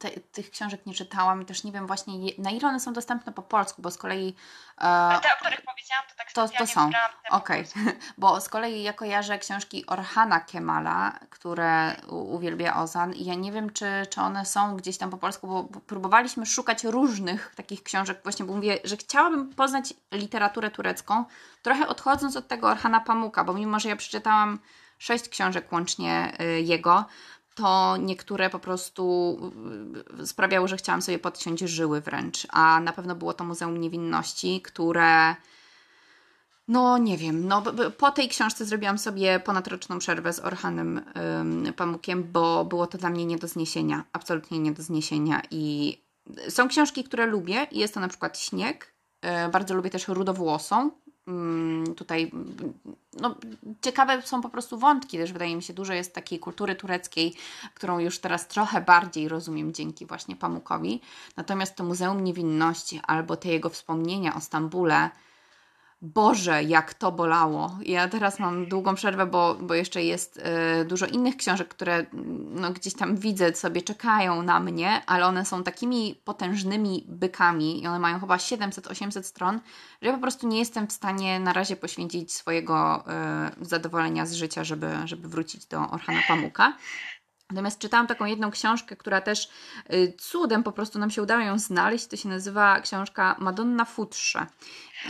te, tych książek nie czytałam, też nie wiem właśnie na ile one są dostępne po polsku, bo z kolei E, te, o których powiedziałam, to tak to, to są. Okej, okay. bo z kolei ja kojarzę książki Orhana Kemala, które uwielbia Ozan i ja nie wiem, czy, czy one są gdzieś tam po polsku, bo próbowaliśmy szukać różnych takich książek, właśnie bo mówię, że chciałabym poznać literaturę turecką, trochę odchodząc od tego Orhana Pamuka, bo mimo, że ja przeczytałam sześć książek łącznie y, jego, to niektóre po prostu y, sprawiały, że chciałam sobie podciąć żyły wręcz. A na pewno było to Muzeum Niewinności, które. No nie wiem, no po tej książce zrobiłam sobie ponadroczną przerwę z Orhanem ym, Pamukiem, bo było to dla mnie nie do zniesienia, absolutnie nie do zniesienia i są książki, które lubię jest to na przykład Śnieg, yy, bardzo lubię też Rudowłosą, tutaj no, ciekawe są po prostu wątki, też wydaje mi się dużo jest takiej kultury tureckiej, którą już teraz trochę bardziej rozumiem dzięki właśnie Pamukowi. Natomiast to Muzeum Niewinności albo te jego wspomnienia o Stambule, Boże, jak to bolało. Ja teraz mam długą przerwę, bo, bo jeszcze jest y, dużo innych książek, które no, gdzieś tam widzę, sobie czekają na mnie, ale one są takimi potężnymi bykami i one mają chyba 700-800 stron, że ja po prostu nie jestem w stanie na razie poświęcić swojego y, zadowolenia z życia, żeby, żeby wrócić do Orhana Pamuka. Natomiast czytałam taką jedną książkę, która też y, cudem po prostu nam się udało ją znaleźć. To się nazywa książka Madonna Futrze.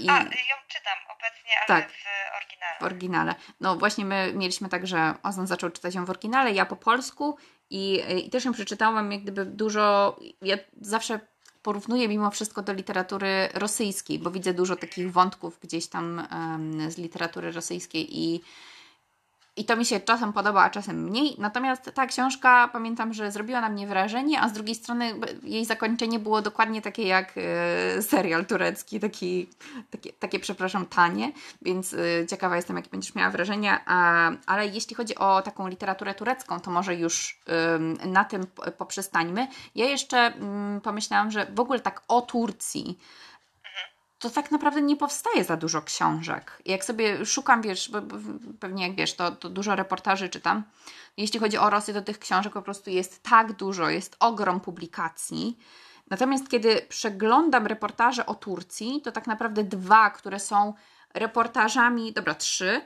I... A, ją czytam obecnie, ale tak, w oryginale. W oryginale. No właśnie my mieliśmy tak, że Ozan zaczął czytać ją w oryginale, ja po polsku i, y, i też ją przeczytałam jak gdyby dużo, ja zawsze porównuję mimo wszystko do literatury rosyjskiej, bo widzę dużo takich wątków gdzieś tam um, z literatury rosyjskiej i i to mi się czasem podoba, a czasem mniej. Natomiast ta książka, pamiętam, że zrobiła na mnie wrażenie, a z drugiej strony jej zakończenie było dokładnie takie jak e, serial turecki, taki, takie, takie, przepraszam, tanie, więc e, ciekawa jestem, jakie będziesz miała wrażenia. Ale jeśli chodzi o taką literaturę turecką, to może już na tym poprzestańmy. Ja jeszcze mm, pomyślałam, że w ogóle tak o Turcji to tak naprawdę nie powstaje za dużo książek. Jak sobie szukam, wiesz, pewnie jak wiesz, to, to dużo reportaży czytam. Jeśli chodzi o Rosję, to tych książek po prostu jest tak dużo, jest ogrom publikacji. Natomiast kiedy przeglądam reportaże o Turcji, to tak naprawdę dwa, które są reportażami, dobra, trzy,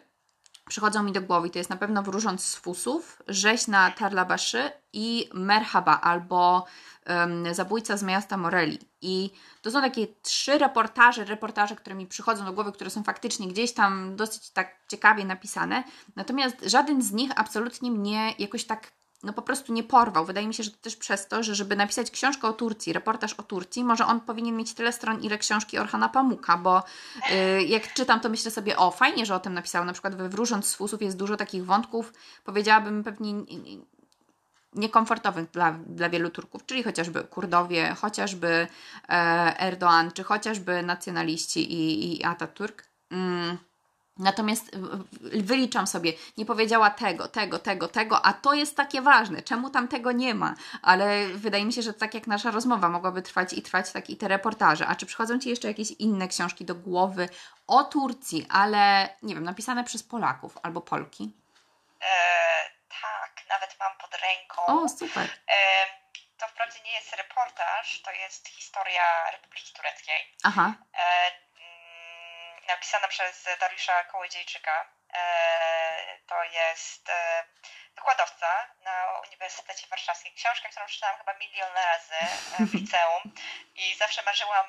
przychodzą mi do głowy. To jest na pewno Wróżąc z Fusów, Rzeź na Tarlabaszy i Merhaba albo um, Zabójca z miasta Moreli. I to są takie trzy reportaże, reportaże, które mi przychodzą do głowy, które są faktycznie gdzieś tam dosyć tak ciekawie napisane. Natomiast żaden z nich absolutnie mnie jakoś tak no po prostu nie porwał. Wydaje mi się, że to też przez to, że żeby napisać książkę o Turcji, reportaż o Turcji, może on powinien mieć tyle stron, ile książki Orhana Pamuka, bo yy, jak czytam, to myślę sobie, o fajnie, że o tym napisał. Na przykład we Wróżąc z Fusów jest dużo takich wątków, powiedziałabym pewnie niekomfortowych dla, dla wielu Turków, czyli chociażby Kurdowie, chociażby e, Erdoğan, czy chociażby nacjonaliści i, i Atatürk. Mm. Natomiast wyliczam sobie, nie powiedziała tego, tego, tego, tego, a to jest takie ważne, czemu tam tego nie ma? Ale wydaje mi się, że tak jak nasza rozmowa mogłaby trwać i trwać, tak i te reportaże. A czy przychodzą Ci jeszcze jakieś inne książki do głowy o Turcji, ale nie wiem, napisane przez Polaków albo Polki? E, tak, nawet mam pod ręką. O, super. E, to wprawdzie nie jest reportaż, to jest historia Republiki Tureckiej. Aha. E, napisana przez Dariusza Kołodziejczyka. E, to jest e, wykładowca na Uniwersytecie Warszawskim. Książkę, którą czytałam chyba milion razy e, w liceum i zawsze marzyłam,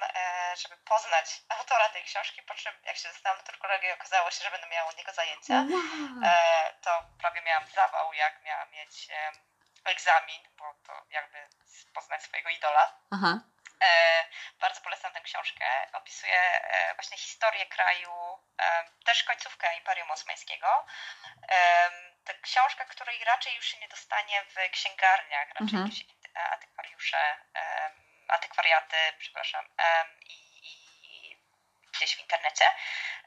żeby poznać autora tej książki, po czym jak się dostałam do turkologii okazało się, że będę miała od niego zajęcia. To prawie miałam zawał, jak miałam mieć egzamin, bo to jakby poznać swojego idola. Aha. E, bardzo polecam tę książkę. Opisuje e, właśnie historię kraju, e, też końcówkę Imperium Osmańskiego. To książka, której raczej już się nie dostanie w księgarniach, raczej mhm. antykwariusze, antykwariaty, przepraszam, i gdzieś w internecie.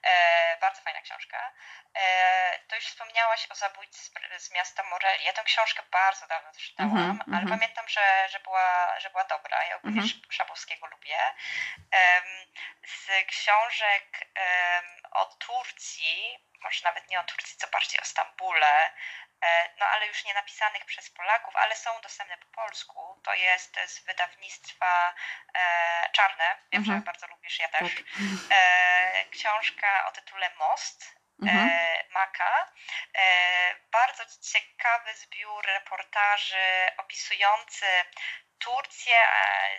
E, bardzo fajna książka. E, to już wspomniałaś o zabójcy z, z, miasta Moreli. Ja tę książkę bardzo dawno czytałam, mm -hmm, ale mm -hmm. pamiętam, że, że, była, że była dobra. Ja ogólnie mm -hmm. Szabowskiego lubię. z książek o Turcji, może nawet nie o Turcji, co bardziej o Stambule, E, no ale już nie napisanych przez Polaków, ale są dostępne po polsku. To jest z wydawnictwa e, Czarne, wiem, mhm. że bardzo lubisz, ja też. Tak. E, książka o tytule Most. Mhm. E, Maka. E, bardzo ciekawy zbiór reportaży opisujący Turcję,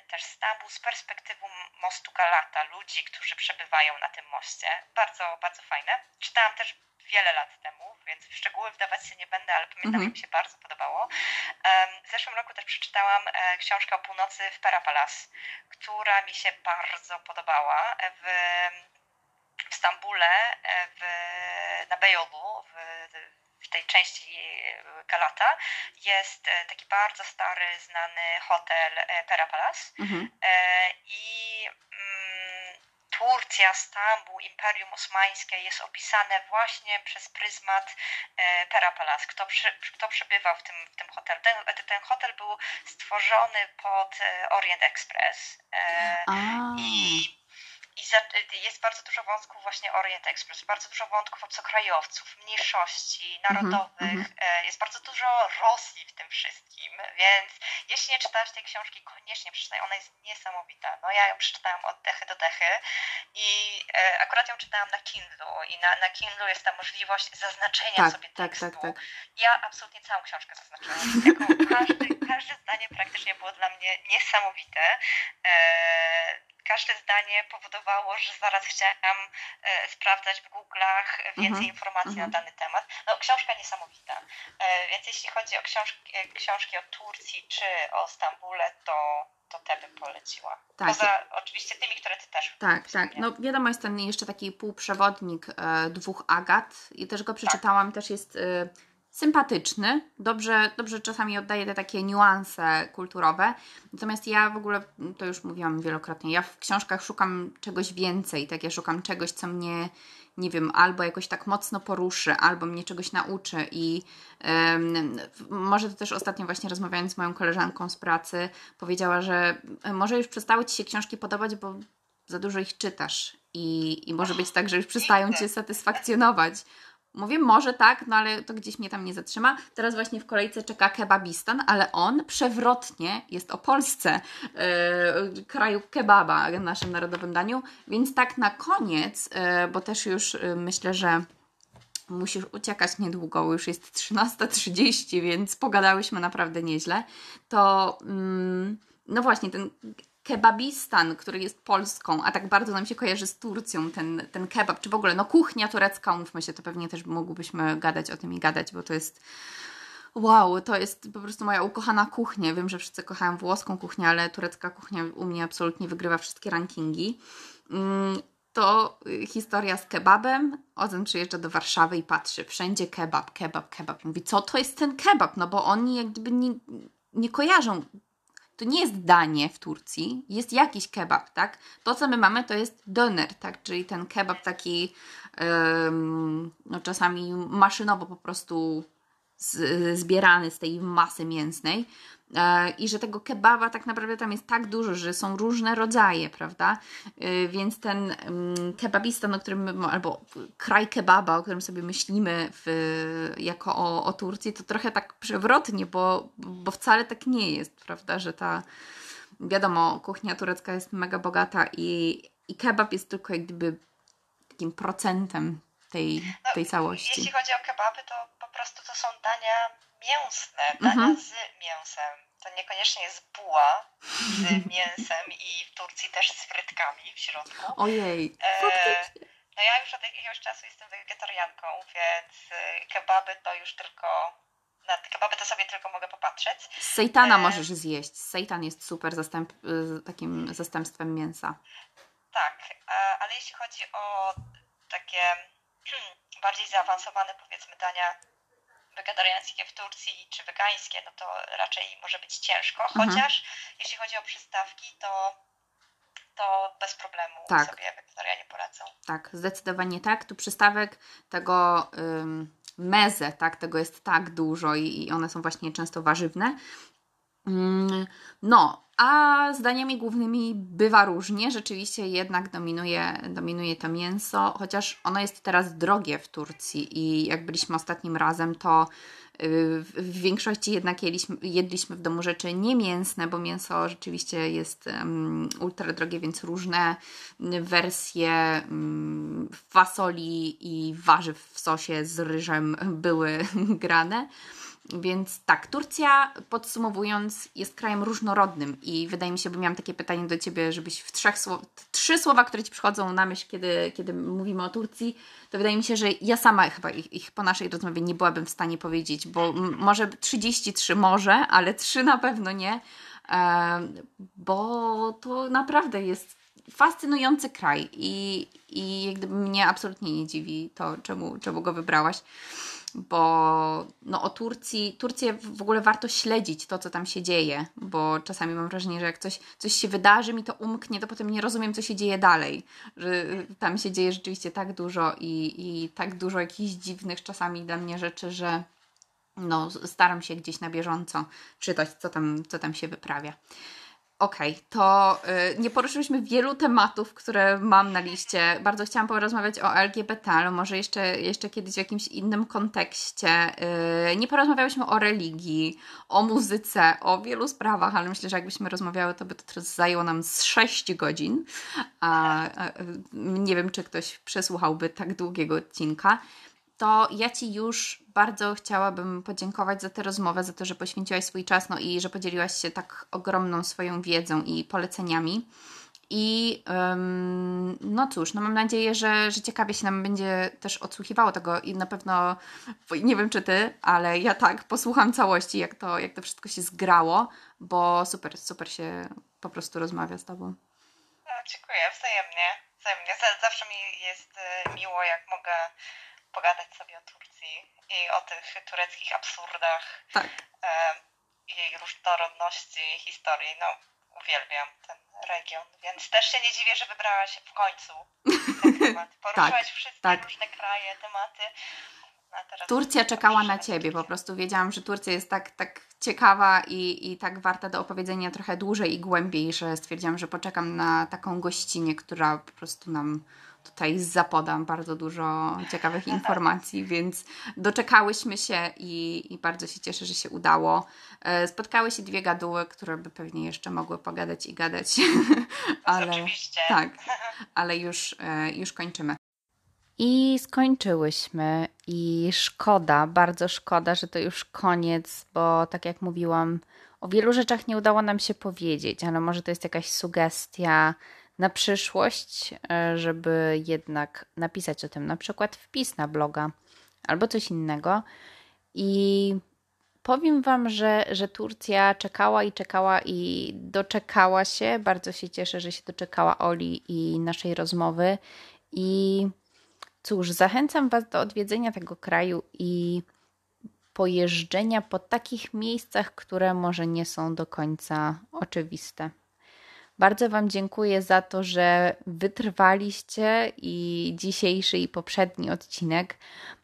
też Stambuł z perspektywy mostu Galata, ludzi, którzy przebywają na tym moście. Bardzo, bardzo fajne. Czytałam też wiele lat temu, więc w szczegóły wdawać się nie będę, ale pamiętam, mm -hmm. że mi się bardzo podobało. W zeszłym roku też przeczytałam e, książkę o północy w Perapalas, która mi się bardzo podobała. W, w Stambule, e, w, na Beyoğlu, w, w tej części Galata jest e, taki bardzo stary, znany hotel Perapalas mm -hmm. i Turcja, Stambuł, Imperium Osmańskie jest opisane właśnie przez pryzmat e, Perapalas, kto, przy, kto przebywał w tym, w tym hotelu. Ten, ten hotel był stworzony pod e, Orient Express. E, i i jest bardzo dużo wątków właśnie Orient Express, bardzo dużo wątków obcokrajowców, mniejszości narodowych, mm -hmm. jest bardzo dużo Rosji w tym wszystkim, więc jeśli nie czytałaś tej książki, koniecznie przeczytaj, ona jest niesamowita. No ja ją przeczytałam od dechy do dechy i e, akurat ją czytałam na Kindle i na, na Kindle jest ta możliwość zaznaczenia tak, sobie tekstu. Tak, tak, tak. Ja absolutnie całą książkę zaznaczyłam. każdy, każde zdanie praktycznie było dla mnie niesamowite. E, każde zdanie powodowało, że zaraz chciałam e, sprawdzać w Google'ach więcej mhm. informacji na mhm. dany temat. No, książka niesamowita. E, więc jeśli chodzi o książki, e, książki o Turcji czy o Stambule, to to te bym poleciła. Tak. Poza oczywiście tymi, które ty też. Tak, tak. No wiadomo, jest ten jeszcze taki półprzewodnik e, dwóch Agat i też go przeczytałam, tak. też jest e, sympatyczny, dobrze, dobrze czasami oddaje te takie niuanse kulturowe. Natomiast ja w ogóle, to już mówiłam wielokrotnie, ja w książkach szukam czegoś więcej, tak ja szukam czegoś, co mnie, nie wiem, albo jakoś tak mocno poruszy, albo mnie czegoś nauczy. I um, może to też ostatnio właśnie rozmawiając z moją koleżanką z pracy, powiedziała, że może już przestały Ci się książki podobać, bo za dużo ich czytasz. I, i może być tak, że już przestają Cię satysfakcjonować Mówię, może tak, no ale to gdzieś mnie tam nie zatrzyma. Teraz właśnie w kolejce czeka kebabistan, ale on przewrotnie jest o Polsce, yy, kraju kebaba, naszym narodowym daniu. Więc tak na koniec, yy, bo też już yy, myślę, że musisz uciekać niedługo, już jest 13.30, więc pogadałyśmy naprawdę nieźle. To mm, no właśnie, ten kebabistan, który jest Polską, a tak bardzo nam się kojarzy z Turcją, ten, ten kebab, czy w ogóle no kuchnia turecka, umówmy się, to pewnie też mógłbyśmy gadać o tym i gadać, bo to jest wow, to jest po prostu moja ukochana kuchnia. Wiem, że wszyscy kochają włoską kuchnię, ale turecka kuchnia u mnie absolutnie wygrywa wszystkie rankingi. Mm, to historia z kebabem. Ozen przyjeżdża do Warszawy i patrzy, wszędzie kebab, kebab, kebab. Mówi, co to jest ten kebab? No bo oni jak gdyby nie, nie kojarzą to nie jest danie w Turcji, jest jakiś kebab, tak? To, co my mamy, to jest doner, tak? Czyli ten kebab taki um, no czasami maszynowo po prostu z, zbierany z tej masy mięsnej. E, i że tego kebaba tak naprawdę tam jest tak dużo, że są różne rodzaje, prawda? E, więc ten mm, kebabistan, o którym, albo kraj kebaba, o którym sobie myślimy w, jako o, o Turcji, to trochę tak przewrotnie, bo, bo wcale tak nie jest, prawda? Że ta, wiadomo, kuchnia turecka jest mega bogata i, i kebab jest tylko jak gdyby takim procentem tej, no, tej całości. Jeśli chodzi o kebaby, to po prostu to są dania mięsne, dania mhm. z mięsem. To niekoniecznie jest buła z mięsem i w Turcji też z frytkami w środku. Ojej, e, No ja już od jakiegoś czasu jestem wegetarianką, więc e, kebaby to już tylko na kebaby to sobie tylko mogę popatrzeć. Z sejtana e... możesz zjeść. Sejtan jest super zastęp, e, takim zastępstwem mięsa. Tak, ale jeśli chodzi o takie bardziej zaawansowane powiedzmy dania wegetariańskie w Turcji czy wegańskie, no to raczej może być ciężko, mhm. chociaż jeśli chodzi o przystawki, to to bez problemu tak. sobie wegetarianie poradzą. Tak, zdecydowanie tak. Tu przystawek tego ym, meze, tak, tego jest tak dużo i, i one są właśnie często warzywne. Ym, no, a zdaniami głównymi bywa różnie. Rzeczywiście jednak dominuje, dominuje to mięso, chociaż ono jest teraz drogie w Turcji i jak byliśmy ostatnim razem, to y, w większości jednak jedliśmy, jedliśmy w domu rzeczy niemięsne, bo mięso rzeczywiście jest um, ultra drogie, więc różne wersje um, fasoli i warzyw w sosie z ryżem były grane. Więc tak, Turcja podsumowując jest krajem różnorodnym i wydaje mi się, bo miałam takie pytanie do Ciebie, żebyś w trzech słow, trzy słowa, które Ci przychodzą na myśl, kiedy, kiedy mówimy o Turcji, to wydaje mi się, że ja sama chyba ich, ich po naszej rozmowie nie byłabym w stanie powiedzieć, bo może 33 może, ale trzy na pewno nie, e, bo to naprawdę jest fascynujący kraj i, i jak mnie absolutnie nie dziwi to, czemu, czemu go wybrałaś bo no, o Turcji, Turcję w ogóle warto śledzić to, co tam się dzieje, bo czasami mam wrażenie, że jak coś, coś się wydarzy, mi to umknie, to potem nie rozumiem, co się dzieje dalej, że tam się dzieje rzeczywiście tak dużo i, i tak dużo jakichś dziwnych czasami dla mnie rzeczy, że no, staram się gdzieś na bieżąco czytać, co tam, co tam się wyprawia. Okej, okay, to y, nie poruszyliśmy wielu tematów, które mam na liście. Bardzo chciałam porozmawiać o LGBT, ale może jeszcze, jeszcze kiedyś w jakimś innym kontekście. Y, nie porozmawiałyśmy o religii, o muzyce, o wielu sprawach, ale myślę, że jakbyśmy rozmawiały, to by to teraz zajęło nam z 6 godzin. A, a, nie wiem, czy ktoś przesłuchałby tak długiego odcinka to ja Ci już bardzo chciałabym podziękować za tę rozmowę, za to, że poświęciłaś swój czas no i że podzieliłaś się tak ogromną swoją wiedzą i poleceniami. I no cóż, no mam nadzieję, że, że ciekawie się nam będzie też odsłuchiwało tego i na pewno, nie wiem czy Ty, ale ja tak posłucham całości, jak to, jak to wszystko się zgrało, bo super, super się po prostu rozmawia z Tobą. No, dziękuję, wzajemnie. wzajemnie. Zawsze mi jest y, miło, jak mogę pogadać sobie o Turcji i o tych tureckich absurdach, tak. jej różnorodności, historii. No, uwielbiam ten region, więc też się nie dziwię, że wybrałaś w końcu ten temat. Poruszyłaś tak, wszystkie tak. różne kraje, tematy. Turcja czekała na ciebie, po prostu wiedziałam, że Turcja jest tak, tak ciekawa i, i tak warta do opowiedzenia trochę dłużej i głębiej, że stwierdziłam, że poczekam na taką gościnę, która po prostu nam tutaj zapodam bardzo dużo ciekawych informacji, więc doczekałyśmy się i, i, bardzo się cieszę, że się udało. E, spotkały się dwie gaduły, które by pewnie jeszcze mogły pogadać i gadać, ale Oczywiście. tak, ale już, e, już kończymy. I skończyłyśmy i szkoda, bardzo szkoda, że to już koniec, bo tak jak mówiłam, o wielu rzeczach nie udało nam się powiedzieć, ale może to jest jakaś sugestia na przyszłość, e, żeby jednak napisać o tym, na przykład wpis na bloga albo coś innego. I powiem Wam, że, że Turcja czekała i czekała i doczekała się. Bardzo się cieszę, że się doczekała Oli i naszej rozmowy. I cóż, zachęcam Was do odwiedzenia tego kraju i pojeżdżenia po takich miejscach, które może nie są do końca oczywiste. Bardzo Wam dziękuję za to, że wytrwaliście i dzisiejszy i poprzedni odcinek.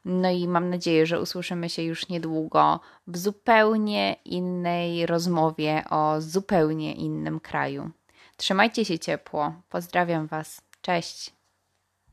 No i mam nadzieję, że usłyszymy się już niedługo w zupełnie innej rozmowie o zupełnie innym kraju. Trzymajcie się ciepło. Pozdrawiam Was. Cześć.